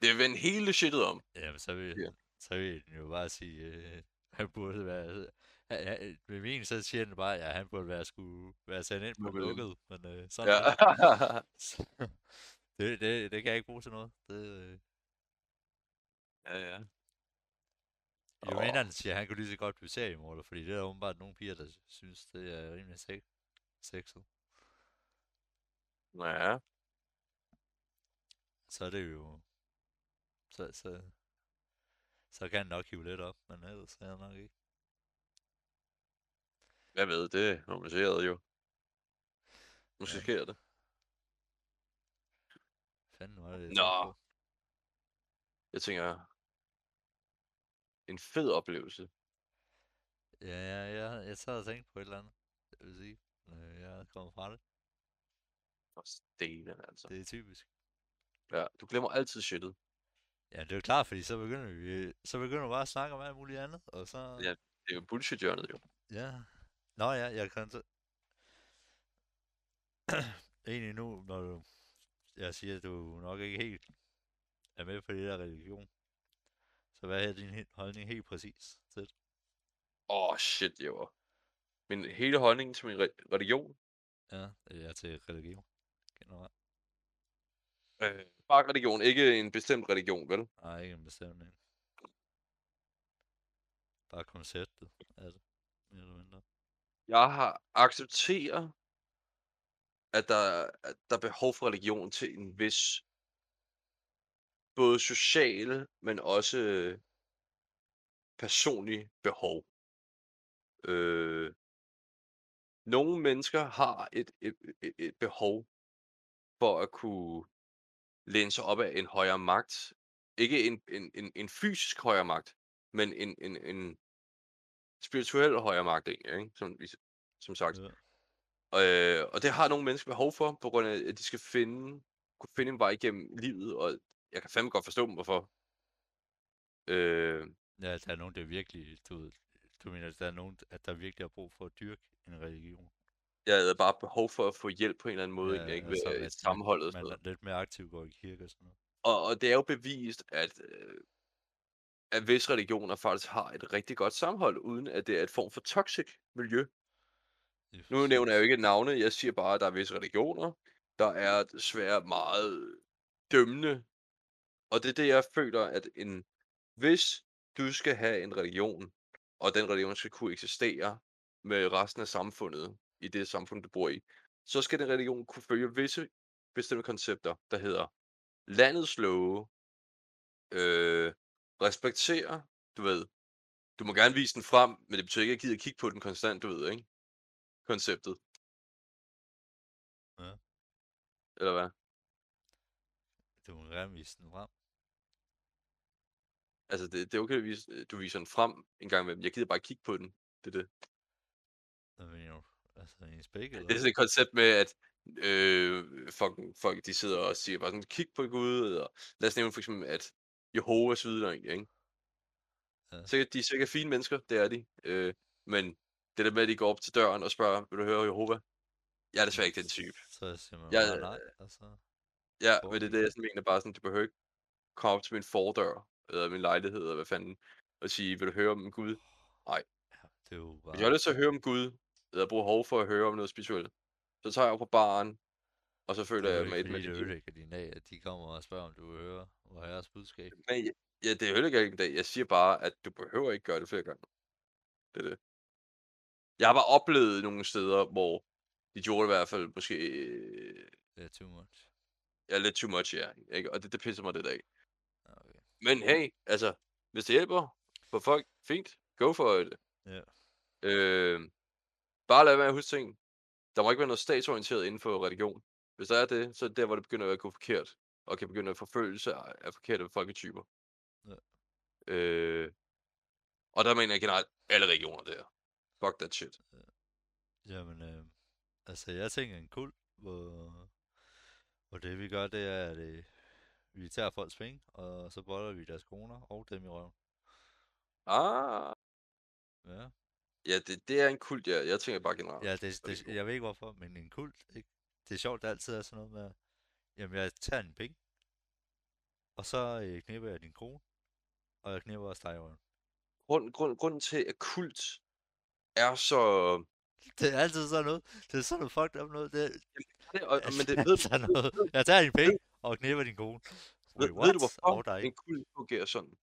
Det er vendt hele shitet om. Jamen, så vil, ja. så vil den jo bare sige, øh, han burde være... Med min så siger den bare, at ja, han burde være, skulle være sendt ind på lukket, men øh, sådan ja. det, det, det kan jeg ikke bruge til noget. Det, øh... Ja, ja. Jo oh. han siger, at han kunne lige så godt blive seriemorder, fordi det er åbenbart nogle piger, der synes, det er rimelig sex sexet. Ja. Så er det jo... Så, så, så kan han nok hive lidt op, men ellers er han nok ikke. Jeg ved, det er normaliseret jo. Måske ja. sker det. Fanden var det, Nå. Jeg tænker, en fed oplevelse. Ja, ja, ja, jeg sad og tænkte på et eller andet. Jeg vil sige, jeg er kommet fra det. For stenen, altså. Det er typisk. Ja, du glemmer altid shitet. Ja, det er jo klart, fordi så begynder vi, så begynder vi bare at snakke om alt muligt andet, og så... Ja, det er jo bullshit-hjørnet jo. Ja. Nå ja, jeg kan så... Egentlig nu, når du... Jeg siger, at du nok ikke helt er med på det der religion. Så hvad er din holdning helt præcis til det? Åh, oh, shit, jo. Min hele holdning til min re- religion? Ja, det er til religion. Generelt. Øh, bare religion, ikke en bestemt religion, vel? Nej, ikke en bestemt en. Bare konceptet af det, mere eller mindre. Jeg har accepteret, at der, at der er behov for religion til en vis både social, men også personlig behov. Øh, nogle mennesker har et, et, et behov for at kunne læne sig op af en højere magt. Ikke en, en, en, en fysisk højere magt, men en, en, en spirituel højere magt, egentlig, ikke? Som, som sagt. Ja. Øh, og det har nogle mennesker behov for, på grund af, at de skal finde, kunne finde en vej igennem livet, og jeg kan fandme godt forstå dem, hvorfor. Øh, ja, der er nogen, der virkelig, du, du mener, der er nogen, at der virkelig har brug for at dyrke en religion. Jeg havde bare behov for at få hjælp på en eller anden måde, ja, ikke ved altså, sammenholdet. Man, man lidt mere aktivt går i kirke og sådan noget. Og, og det er jo bevist, at, øh, at visse religioner faktisk har et rigtig godt sammenhold, uden at det er et form for toxic miljø. Nu nævner jeg jo ikke navne, jeg siger bare, at der er visse religioner, der er desværre meget dømmende. Og det er det, jeg føler, at en, hvis du skal have en religion, og den religion skal kunne eksistere med resten af samfundet, i det samfund, du bor i, så skal den religion kunne følge visse bestemte koncepter, der hedder landets love, øh, respektere, du ved, du må gerne vise den frem, men det betyder ikke, at jeg gider at kigge på den konstant, du ved, ikke? Konceptet. Ja. Eller hvad? Du må gerne vise den frem. Altså, det, det er okay, at vise, du viser den frem en gang imellem. Jeg gider bare kigge på den. Det er det. Hvad mener du? Altså, spæk, eller? Det er sådan et koncept med, at øh, folk, folk, de sidder og siger bare sådan, kig på Gud, eller lad os nævne for eksempel, at Jehovas vidner egentlig, ikke? Ja. Sikkert, de er sikkert fine mennesker, det er de. Øh, men det der med, at de går op til døren og spørger, vil du høre Jehova? Jeg er desværre ikke den type. Så siger man jeg, nej, altså. Ja, men det er det, jeg sådan mener bare sådan, du behøver ikke komme op til min fordør, eller min lejlighed, eller hvad fanden, og sige, vil du høre om Gud? Nej. Ja, det er jo bare... Hvis jeg har lyst til at høre om Gud, eller behov for at høre om noget spirituelt, så tager jeg op på baren, og så føler jeg mig et med det. Det er jo ikke din dag, at de kommer og spørger, om du vil høre hvor herres budskab. Men ja, det er jo ikke en dag. Jeg siger bare, at du behøver ikke gøre det flere gange. Det er det. Jeg har bare oplevet nogle steder, hvor de gjorde det i hvert fald måske... Det er too much. Ja, lidt too much, ja. Ikke? Og det, det pisser mig det dag. Okay. Men hey, altså, hvis det hjælper for folk, fint. Go for it. Ja. Øh, bare lad være med at huske ting. Der må ikke være noget statsorienteret inden for religion. Hvis der er det, så er det der, hvor det begynder at gå forkert. og kan begynde at forfølgelse af, af forkerte folketyper. Ja. Øh, og der mener jeg generelt alle regioner der. Fuck that shit. Jamen, øh, altså jeg tænker en kult, hvor, hvor det vi gør, det er, at øh, vi tager folks penge, og så boller vi deres kroner og dem i røven. Ah, Ja, ja, det, det er en kult, ja. Jeg tænker bare generelt. ja det, det, jeg ved ikke hvorfor, men en kult, ikke? det er sjovt, det altid er sådan noget med, jamen jeg tager dine penge, og så øh, knipper jeg din krone, og jeg knipper også dig i røven. Grund, grund, grunden til, at kult er så... Det er altid sådan noget, det er sådan noget fucked up noget, det er, Det, og, men det, jeg, ved, tager ved, noget, ved, jeg tager dine penge, og knipper din kone. ved, Wait, ved du, what? hvorfor dig. en kult fungerer sådan?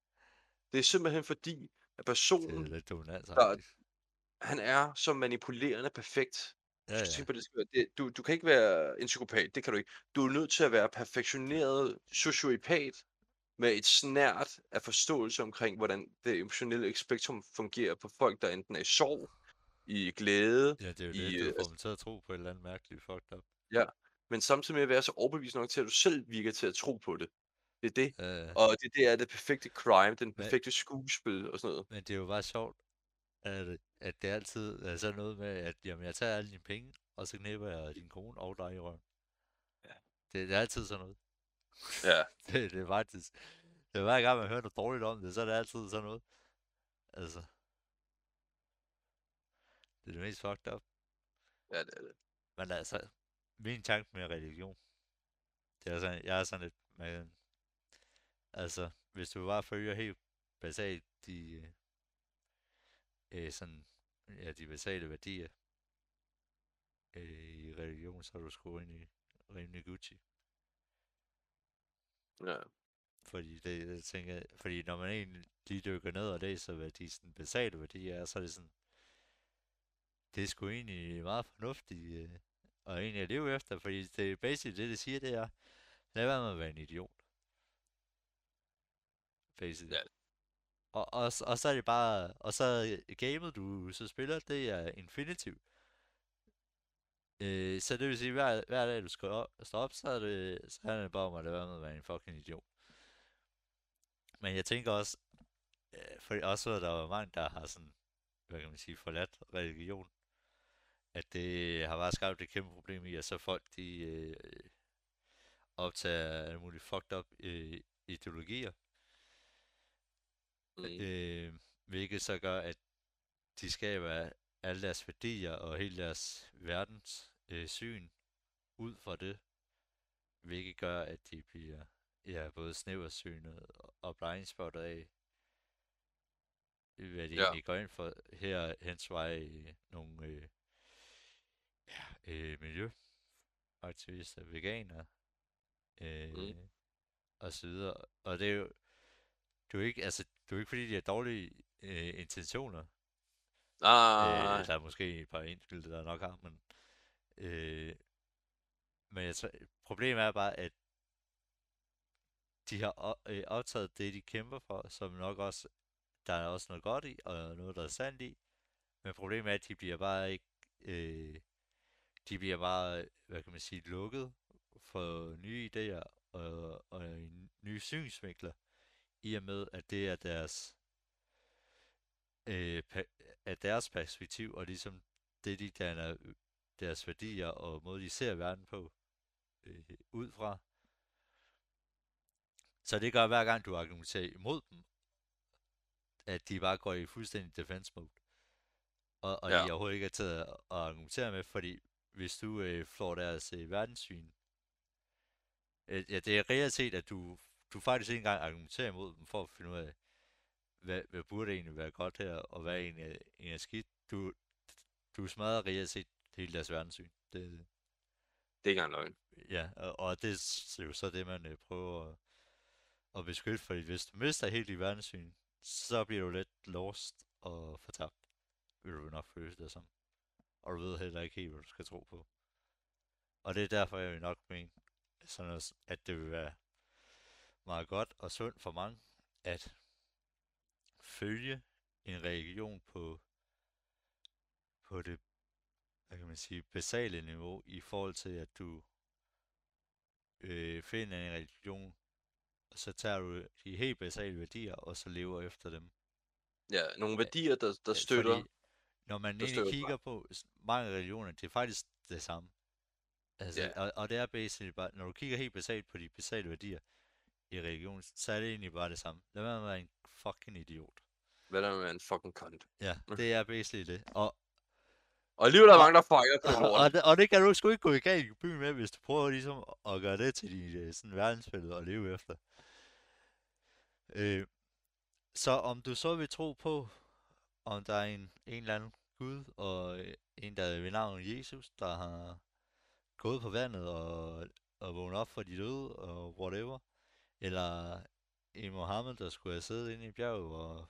Det er simpelthen fordi, at Det er personen, lidt dominant, der, han er så manipulerende perfekt. Du Ja, ja. på, det skal være, det, du, du kan ikke være en psykopat, det kan du ikke. Du er nødt til at være perfektioneret sociopat med et snært af forståelse omkring, hvordan det emotionelle spektrum fungerer på folk, der enten er i sorg, i glæde, Ja, det er jo i, det, du øh, får dem til at tro på et eller andet mærkeligt fucked up. men samtidig med at være så overbevisende nok til, at du selv virker til at tro på det. Det er det. Øh, Og det, det er det perfekte crime, den Men- perfekte skuespil og sådan noget. men det er jo bare sjovt, at, at det altid er sådan noget med, at jamen, jeg tager alle dine penge, og så knipper jeg din kone og dig i røven. Ja. Det, det er altid sådan noget. Ja, Det, det er faktisk... Det er hver gang, man hører noget dårligt om det, så er det altid sådan noget. Altså... Det er det mest fucked up. ja det er det. Men altså, min tanke med religion, det er sådan, jeg er sådan lidt, man, altså, hvis du bare følger helt basalt de, øh, sådan, ja, de basale værdier øh, i religion, så er du sgu rimelig, rimelig Gucci. Ja. Fordi det, jeg tænker, fordi når man egentlig lige dykker ned og læser, hvad de sådan basale værdier er, så er det sådan, det er sgu egentlig meget fornuftigt øh, og egentlig at leve efter, fordi det er basically det, det siger, det er, lad være med at være en idiot. Basically. Ja. Og, og, og så er det bare, og så gamet du så spiller, det er infinitiv. Øh, så det vil sige, hver, hver dag du skal op, stå op, så er det, så handler det bare om at lade være med at være en fucking idiot. Men jeg tænker også, øh, for også at der var mange, der har sådan, hvad kan man sige, forladt religion, at det har bare skabt et kæmpe problem i, at så folk, de øh, optager alle mulige fucked up øh, ideologier, øh, hvilket så gør, at de skaber alle deres værdier og hele deres verdens øh, syn ud fra det, hvilket gør, at de bliver ja, både snæversynet og blindspottet af, hvad de Ja. egentlig går ind for. Her hens vej øh, nogle øh, ja, øh, miljøaktivister, veganere, øh, Mm. og så videre. Og det er jo, det er jo ikke, altså, det er jo ikke fordi, de har dårlige øh, intentioner. Ah, Øh, der er måske et par enkelte, der nok har, men... Øh, men jeg problemet er bare, at de har øh, optaget det, de kæmper for, som nok også, der er også noget godt i, og noget, der er sandt i. Men problemet er, at de bliver bare ikke, øh, de bliver bare, hvad kan man sige, lukket for nye idéer og, og nye synsvinkler, i og med, at det er deres, øh, af deres perspektiv, og ligesom det, de danner deres værdier og måde, de ser verden på, øh, ud fra. Så det gør, hver gang du argumenterer imod dem, at de bare går i fuldstændig defense mode. Og, og ja. De overhovedet ikke er til at, argumentere med, fordi hvis du øh, får deres øh, verdenssyn, øh, ja, det er reelt set, at du, du faktisk ikke engang argumenterer imod dem for at finde ud af, hvad, hvad burde egentlig være godt her, og hvad egentlig er, egentlig er skidt. Du, du smadrer reelt set hele deres verdenssyn. Det, det er ikke engang løgn. Ja, og, og det er jo så det, man øh, prøver at, at beskytte, fordi hvis du mister helt i verdenssyn, så bliver du lidt lost og fortabt, vil du nok føle det som. Og du ved heller ikke helt, hvad du skal tro på. Og det er derfor, jeg vil nok mene, sådan at det vil være meget godt og sundt for mange, at følge en religion på, på det, hvad kan man sige, basale niveau, i forhold til, at du øh, finder en religion, og så tager du de helt basale værdier, og så lever efter dem. Ja, nogle værdier, der, der støtter. Fordi, når man egentlig kigger på mange religioner, det er faktisk det samme. Altså, Ja. og, og det er basically bare, når du kigger helt basalt på de basale værdier i religionen, så er det egentlig bare det samme. Lad være med at være en fucking idiot. Hvad der med en fucking cunt. Ja, det er basically det. Og, Og alligevel er der mange, der fejler på og, og, det, og det kan du sgu ikke gå i galt i byen med, hvis du prøver ligesom at gøre det til din øh, sådan verdensbillede og leve efter. Øh, så om du så vil tro på, om der er en, en eller anden Gud, og øh, en, der er ved navn Jesus, der har gået på vandet og, og vågnet op fra de døde, og whatever. Eller en Mohammed, der skulle have siddet inde i bjerget og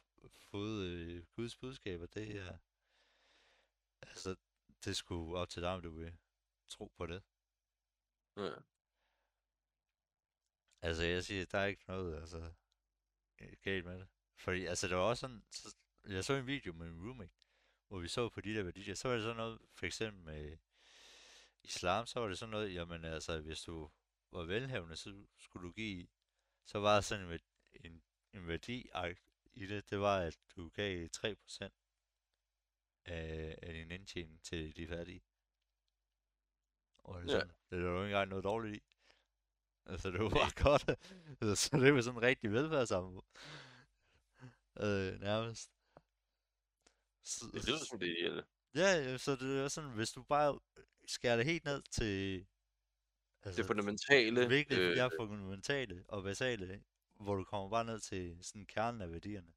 fået øh, Guds budskaber, det er... Altså, det skulle op til dig, om du vil tro på det. Ja. Altså, jeg siger, der er ikke noget, altså, galt med det. Fordi, altså, det var også sådan, så, jeg så en video med min roommate, hvor vi så på de der værdier, så var det sådan noget, for eksempel med islam, så var det sådan noget, jamen altså, hvis du var velhavende, så skulle du give, så var der sådan en, en, en værdi i det, det var, at du gav 3% af, af din indtjening til de fattige. Og det Ja. sådan, det er jo ikke engang noget dårligt i. Altså, det var bare godt. Så det var sådan en rigtig velfærdssamfund. Øh, nærmest. Så, Det lyder som det ideelle. Ja, ja, så det er sådan, hvis du bare skærer det helt ned til... Altså, Det fundamentale. virkelig, øh, ja, fundamentale og basale, hvor du kommer bare ned til sådan kernen af værdierne.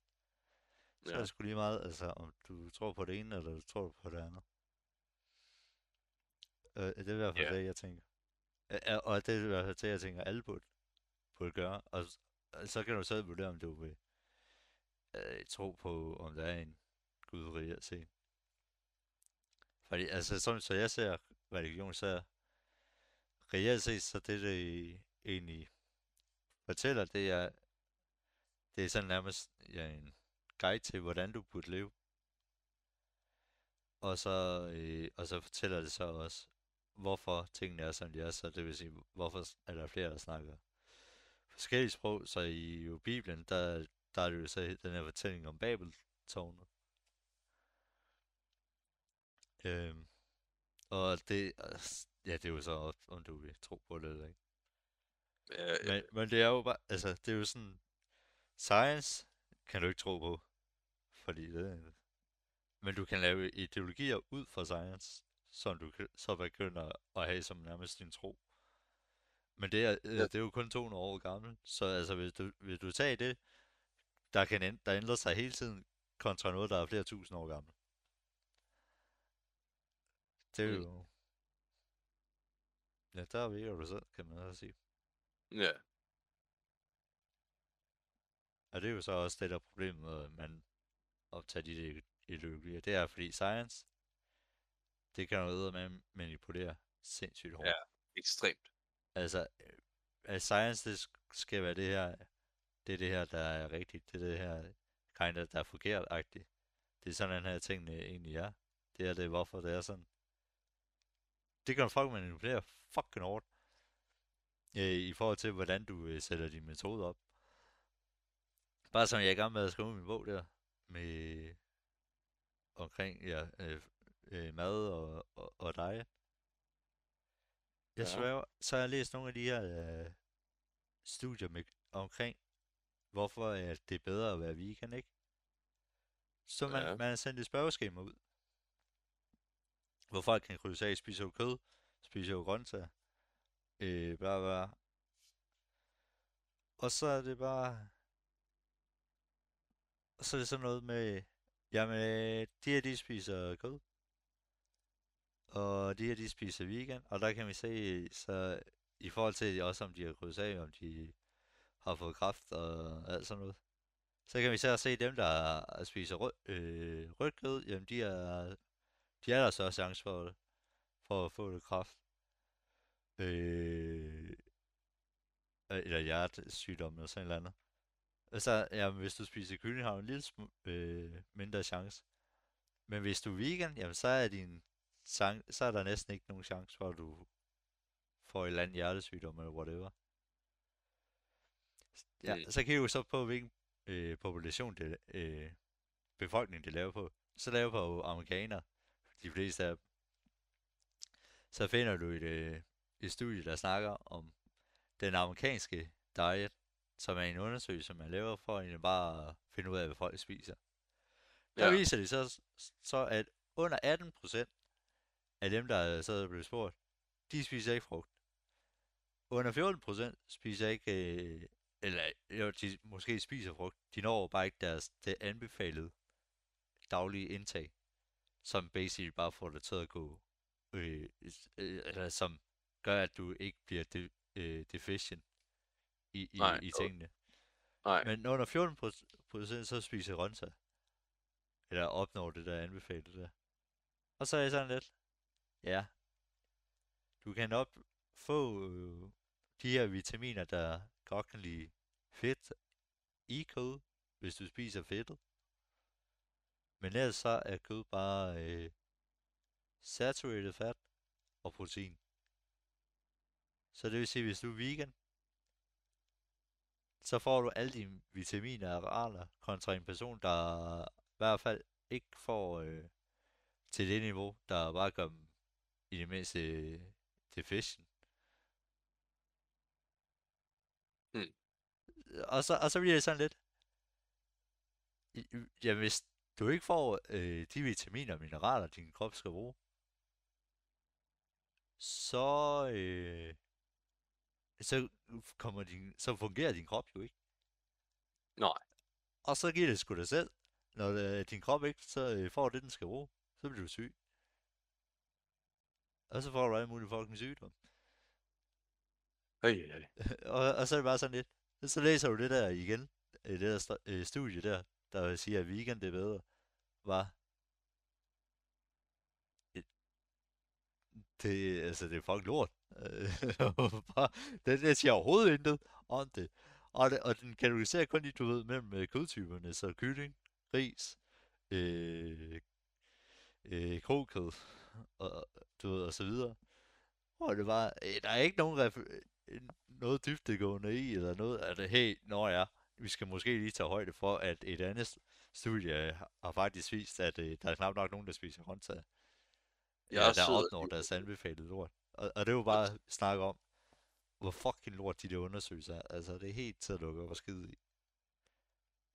Så er ja. det sgu lige meget, altså, om du tror på det ene, eller du tror på det andet. Øh, det er i hvert fald Ja. det, jeg tænker. Øh, og det er i hvert fald det, jeg tænker, alle burde, burde gøre. Og, og så kan du selv vurdere, om du vil øh, tro på, om der er en Gud reelt set. Fordi, altså, sådan, så jeg ser religion, så er reelt set, så det, det egentlig fortæller, det er, det er sådan nærmest ja, en guide til, hvordan du burde leve. Og så, øh, og så fortæller det så også, hvorfor tingene er, som de er. Så det vil sige, hvorfor er der flere, der snakker forskellige sprog. Så i jo Bibelen, der, der er det jo så den her fortælling om Babeltårnet. Øhm, og det, ja, det er jo så, om du vil tro på det eller ikke. Ja, ja, Men, men det er jo bare, altså, det er jo sådan, science kan du ikke tro på, fordi det men du kan lave ideologier ud fra science, som du så begynder at have som nærmest din tro. Men det er, øh, Ja. det er jo kun 200 år gammelt, så altså, hvis du, hvis du tager det, der kan ænd- der ændrer sig hele tiden, kontra noget, der er flere tusind år gammelt. Det er Mm. jo... Ja, der virker du selv, kan man også sige. ja. Og det er jo så også det, der er problemet med, at man optager de ideologier. Det er, fordi science, det kan noget med manipulere sindssygt hårdt. Ja. Ekstremt. Altså, øh, at science, det sk- skal være det her, det er det her, der er rigtigt. Det er det her, kind of, der er forkert-agtigt. Det er sådan, den her tingene egentlig er. Det er det, hvorfor det er sådan. Det kan folk manipulere fucking hårdt. Øh, I forhold til, hvordan du øh, sætter din metode op. Bare som jeg er i gang med at skrive min bog der, med omkring ja, øh, øh, mad og, og, og dig. Jeg Ja. sværger, så har jeg læst nogle af de her øh, studier med, omkring, hvorfor at det er bedre at være vegan, ikke? Så man, Ja. man har sendt et spørgeskema ud, hvor folk kan krydse af, spiser jo kød, spiser jo grøntsager, øh, bla bla. Og så er det bare, og så er det sådan noget med, jamen, de her, de spiser kød, og de her, de spiser vegan, og der kan vi se, så i forhold til også, om de har krydset af, om de har fået kraft og alt sådan noget, så kan vi så se dem, der spiser rød, øh, rødt kød, jamen de er, de er der så chance for det, for at få det kraft. Øh, eller hjertesygdom eller sådan noget andet. Og så, jamen, hvis du spiser kylling, har du en lille øh, mindre chance. Men hvis du er vegan, jamen, så er din sang, så er der næsten ikke nogen chance for, at du får et eller andet hjertesygdom eller whatever. Ja, Mm. så kigger vi så på, hvilken øh, population det, øh, befolkning det laver på. Så laver på amerikanere, de fleste af dem. Så finder du et, øh, et studie, der snakker om den amerikanske diet, som er en undersøgelse, man laver for egentlig bare at finde ud af, hvad folk spiser. Der Ja. viser det så, så at under 18% af dem, der er så er blevet spurgt, de spiser ikke frugt. Under 14% spiser ikke, øh, eller jo, de måske spiser frugt, de når bare ikke deres det anbefalede daglige indtag, som basically bare får det til at gå, øh, øh, eller som gør, at du ikke bliver de, øh, deficient i, i, Nej, i tingene. Nej, Men under 14% så spiser grøntsager. Eller opnår det der anbefalet der. Og så er jeg sådan lidt, ja, du kan op få øh, de her vitaminer, der godt kan lide fedt i kød, hvis du spiser fedtet. Men ellers så er kød bare øh, saturated fat og protein. Så det vil sige, hvis du er vegan, så får du alle dine vitaminer og rater kontra en person, der i hvert fald ikke får øh, til det niveau, der bare gør dem i det mindste øh, deficient. Mm. Og, så, og så bliver det sådan lidt, i- i- ja, hvis du ikke får øh, de vitaminer og mineraler, din krop skal bruge, så, øh, så, kommer din, så fungerer din krop jo ikke. Nej. Og så giver det sgu dig selv. Når øh, din krop ikke så øh, får det, den skal bruge, så bliver du syg. Og så får du alle mulige fucking sygdom. Øj, øj, øj. og, og så er det bare sådan lidt. Så læser du det der igen. øh, Det der øh, studie der, der siger, at weekend er bedre. Var. Det, altså, det er fucking lort. det, øh, bare, den siger overhovedet intet om det. Og, det, og den kategoriserer kun lige, du ved, mellem øh, kødtyperne. Så kylling, ris, øh, øh, kokød, og, du ved, og så videre. Og det var, øh, der er ikke nogen ref- øh, noget dybtegående i, eller noget, at det hey, når jeg, vi skal måske lige tage højde for, at et andet studie har- faktisk vist, at øh, der er knap nok nogen, der spiser grøntsager. Jeg Ja, er der sød. opnår deres anbefalede lort. Og, og det er jo bare at snakke om, hvor fucking lort de der undersøgelser er. Altså, det er helt til at lukke op og skide i.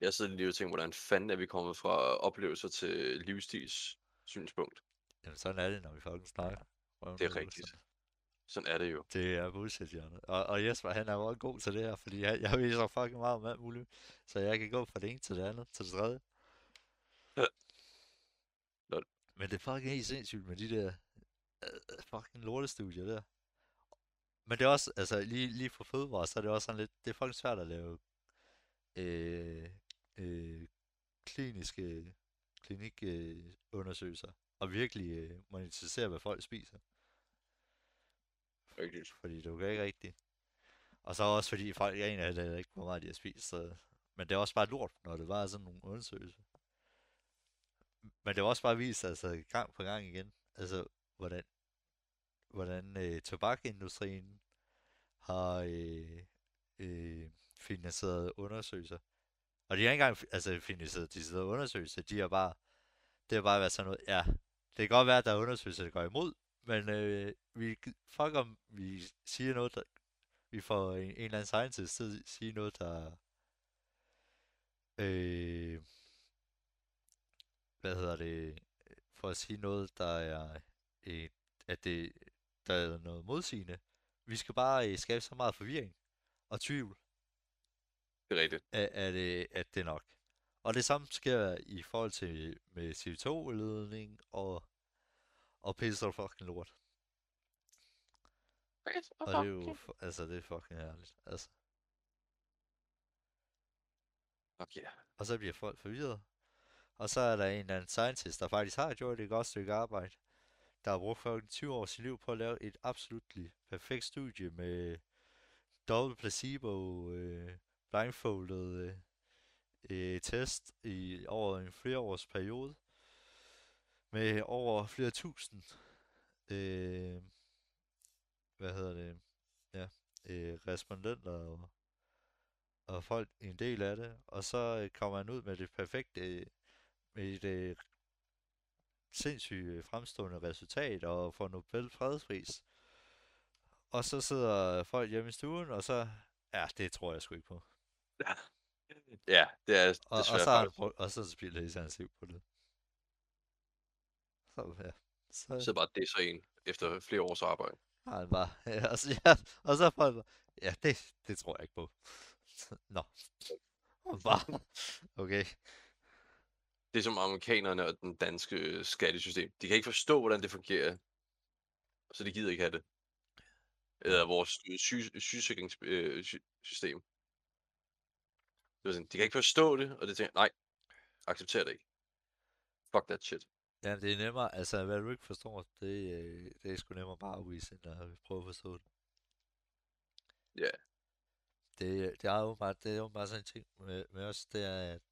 Jeg sidder lige og tænker, hvordan fanden er vi kommet fra oplevelser til livsstils synspunkt. Jamen, sådan er det, når vi fucking snakker. Røven Det er rigtigt. Sådan er det jo. Det er bullshit, Jørgen. Og, og Jesper, han er også god til det her, fordi jeg, jeg så fucking meget om alt muligt. Så jeg kan gå fra det ene til det andet, til det tredje. Ja. Lol. Men det er fucking helt sindssygt med de der uh, fucking lortestudier der. Men det er også, altså lige, lige for fødevare, så er det også sådan lidt, det er fucking svært at lave øh, øh, kliniske klinikundersøgelser og virkelig øh, monetisere, hvad folk spiser. Rigtigt. Fordi du kan ikke rigtig. Og så også fordi folk er egentlig heller ikke, hvor meget de har spist. Så... Men det er også bare lort, når det var sådan nogle undersøgelser. Men det var også bare vist, altså gang på gang igen, altså hvordan, hvordan øh, tobakindustrien har øh, øh, finansieret undersøgelser. Og de har ikke engang altså, finansieret de undersøgelser, de har bare, det har bare været sådan noget, ja, det kan godt være, at der er undersøgelser, der går imod, men øh, vi, fuck om vi siger noget, der, vi får en, en eller anden scientist til at sige noget, der, øh, hvad hedder det, for at sige noget, der er, øh, at det, der er noget modsigende. Vi skal bare øh, skabe så meget forvirring og tvivl, Det er rigtigt. at, at, øh, at det er nok. Og det samme sker i forhold til med CO2-udledning og, og pisse og fucking lort. Og det er jo, altså det er fucking herligt. Altså. Okay. Og så bliver folk forvirret. Og så er der en eller anden scientist, der faktisk har gjort et godt stykke arbejde, der har brugt fucking 20 år sit liv på at lave et absolut perfekt studie med dobbelt placebo, øh, blindfoldet øh, øh, test i over en flere års periode med over flere tusind øh, hvad hedder det, ja, øh, respondenter og, og folk en del af det, og så øh, kommer han ud med det perfekte, øh, med et øh, sindssygt fremstående resultat og får Nobel fredspris. Og så sidder folk hjemme i stuen, og så, ja, det tror jeg sgu ikke på. Ja, det er Og, og, desværre så, har han og så spilder han liv på det. Så, ja. Så, Så bare det så en efter flere års arbejde. har han bare, ja, og så, ja, og så folk bare, ja, det, det tror jeg ikke på. Nå. Og Bare, okay. Det er som amerikanerne og den danske øh, skattesystem. De kan ikke forstå, hvordan det fungerer. Så de gider ikke have det. Eller vores øh, syge, sygesikringssystem. Det er sådan, de kan ikke forstå det, og det tænker nej, accepterer det ikke. Fuck that shit. Ja, det er nemmere, altså hvad du ikke forstår, det, øh, det er sgu nemmere bare at afvise, end at prøve at forstå det. Ja. Det, det er jo bare, det er jo bare sådan en ting med, med os, det er, at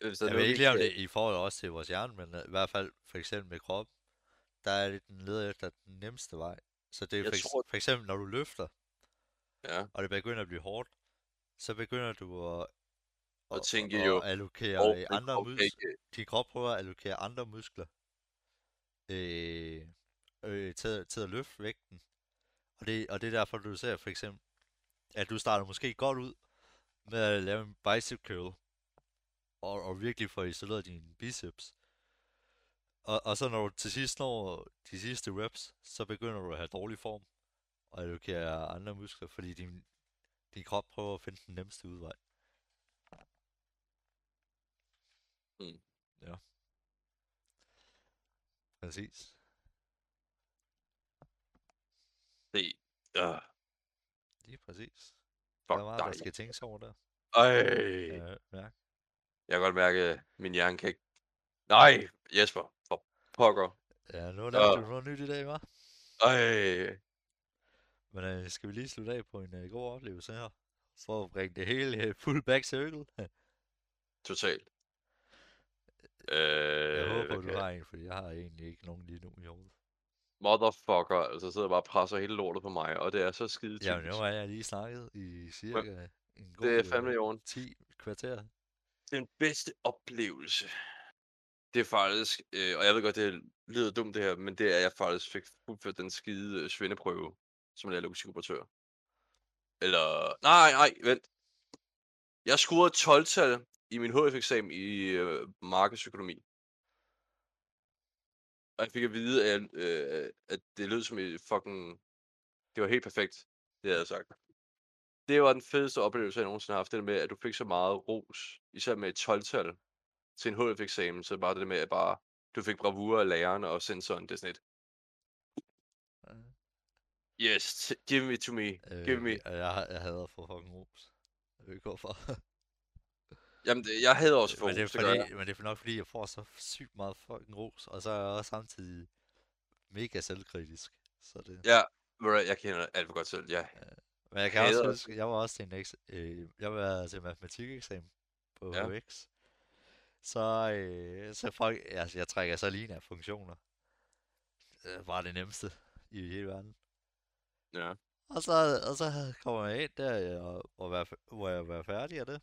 er jeg ved ikke lige om det i forhold også til vores hjerne, men øh, i hvert fald for eksempel med kroppen, der er det den leder efter den nemmeste vej. Så det er for, eks- tror- for eksempel, når du løfter, Ja, og det begynder at blive hårdt, så begynder du at, Og at- tænke jo, allokere og øh, andre krop mus- kan ikke- din krop prøver at allokere andre muskler øh, øh, til, til at løfte vægten. Og det, og det er derfor, du ser for eksempel, at du starter måske godt ud med at lave en bicep curl, og, og virkelig få isoleret dine biceps. Og, og så når du til sidst når de sidste reps, så begynder du at have dårlig form, og allokere andre muskler, fordi din, din krop prøver at finde den nemmeste udvej. Mm. Ja. Præcis. Det, uh, Lige præcis. fuck der er meget, der skal tænkes over der. Ej, Ja, ja. jeg kan godt mærke, at min hjerne kan ikke... Nej, Jesper, for pokker. ja nu er der uh. noget nyt i dag, hva'? Ej, Men øh, skal vi lige slutte af på en øh, god oplevelse her? For at bringe det hele øh, full back circle. totalt. Øh, jeg håber, du kan- har en, fordi jeg har egentlig ikke nogen lige nu i hovedet. Motherfucker, altså sidder bare og presser hele lortet på mig, og det er så skide Jamen, typisk. nu har jeg lige snakket i cirka en god Det er fandme i øh, orden. 10 kvarter. Den bedste oplevelse, det er faktisk, øh, og jeg ved godt, det lyder dumt det her, men det er, at jeg faktisk fik fuldført den skide øh, svendeprøve, som en logistikoperatør. Eller, nej, nej, vent. Jeg scorede 12-tal i min HF-eksamen i øh, markedsøkonomi. Og jeg fik at vide, at, øh, at det lød som et fucking... Det var helt perfekt, det havde jeg sagt. Det var den fedeste oplevelse, jeg nogensinde har haft. Det der med, at du fik så meget ros, især med et 12-tal til en HF-eksamen. Så bare det med, at bare, du fik bravur af læreren og sensoren. Det er sådan et, yes, give me to me, give me. Øh, jeg, jeg hader for fucking ros. Jeg ved ikke hvorfor. Jamen, det, jeg havde også for men, det er ros, det fordi, men det er nok fordi, jeg får så sygt meget fucking ros, og så er jeg også samtidig mega selvkritisk. Så det... Ja, jeg kender alt for godt selv. Ja, Men jeg kan også hader- huske, jeg var også til en eks, øh, jeg var til matematikeksamen på Ja. ja. HX. Så, øh, så folk, altså jeg trækker så lige af funktioner. Det var det nemmeste i hele verden. ja. Og så, og så kommer jeg ind der, og, og være, hvor jeg var færdig af det.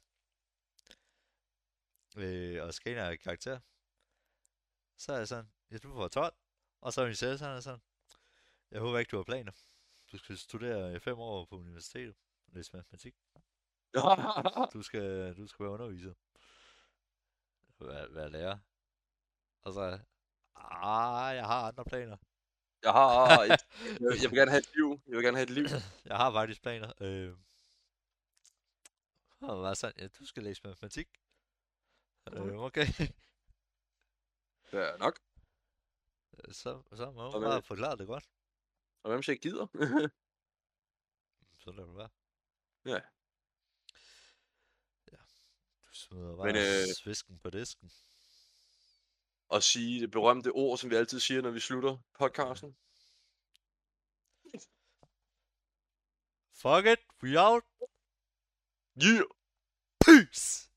Øh, og skal have karakter. Så er jeg sådan, ja, du får 12. Og så er min selv sådan, sådan, jeg håber ikke, du har planer. Du skal studere i fem år på universitetet. Læse matematik. Du skal, du skal være underviser. Være, være lærer. Og så, ah, jeg har andre planer. jeg har, jeg, jeg, jeg vil gerne have et liv. Jeg vil gerne have et liv. Jeg har faktisk planer. Øh, og var sådan, ja, du skal læse matematik. Øh, okay. Det er nok. så, så må hvad- bare forklare det godt. Og hvem siger gider? Så lader du være. ja. Du smider bare Men, øh... svisken på disken. Og sige det berømte ord, som vi altid siger, når vi slutter podcasten. Fuck it, we out. Yeah! Peace!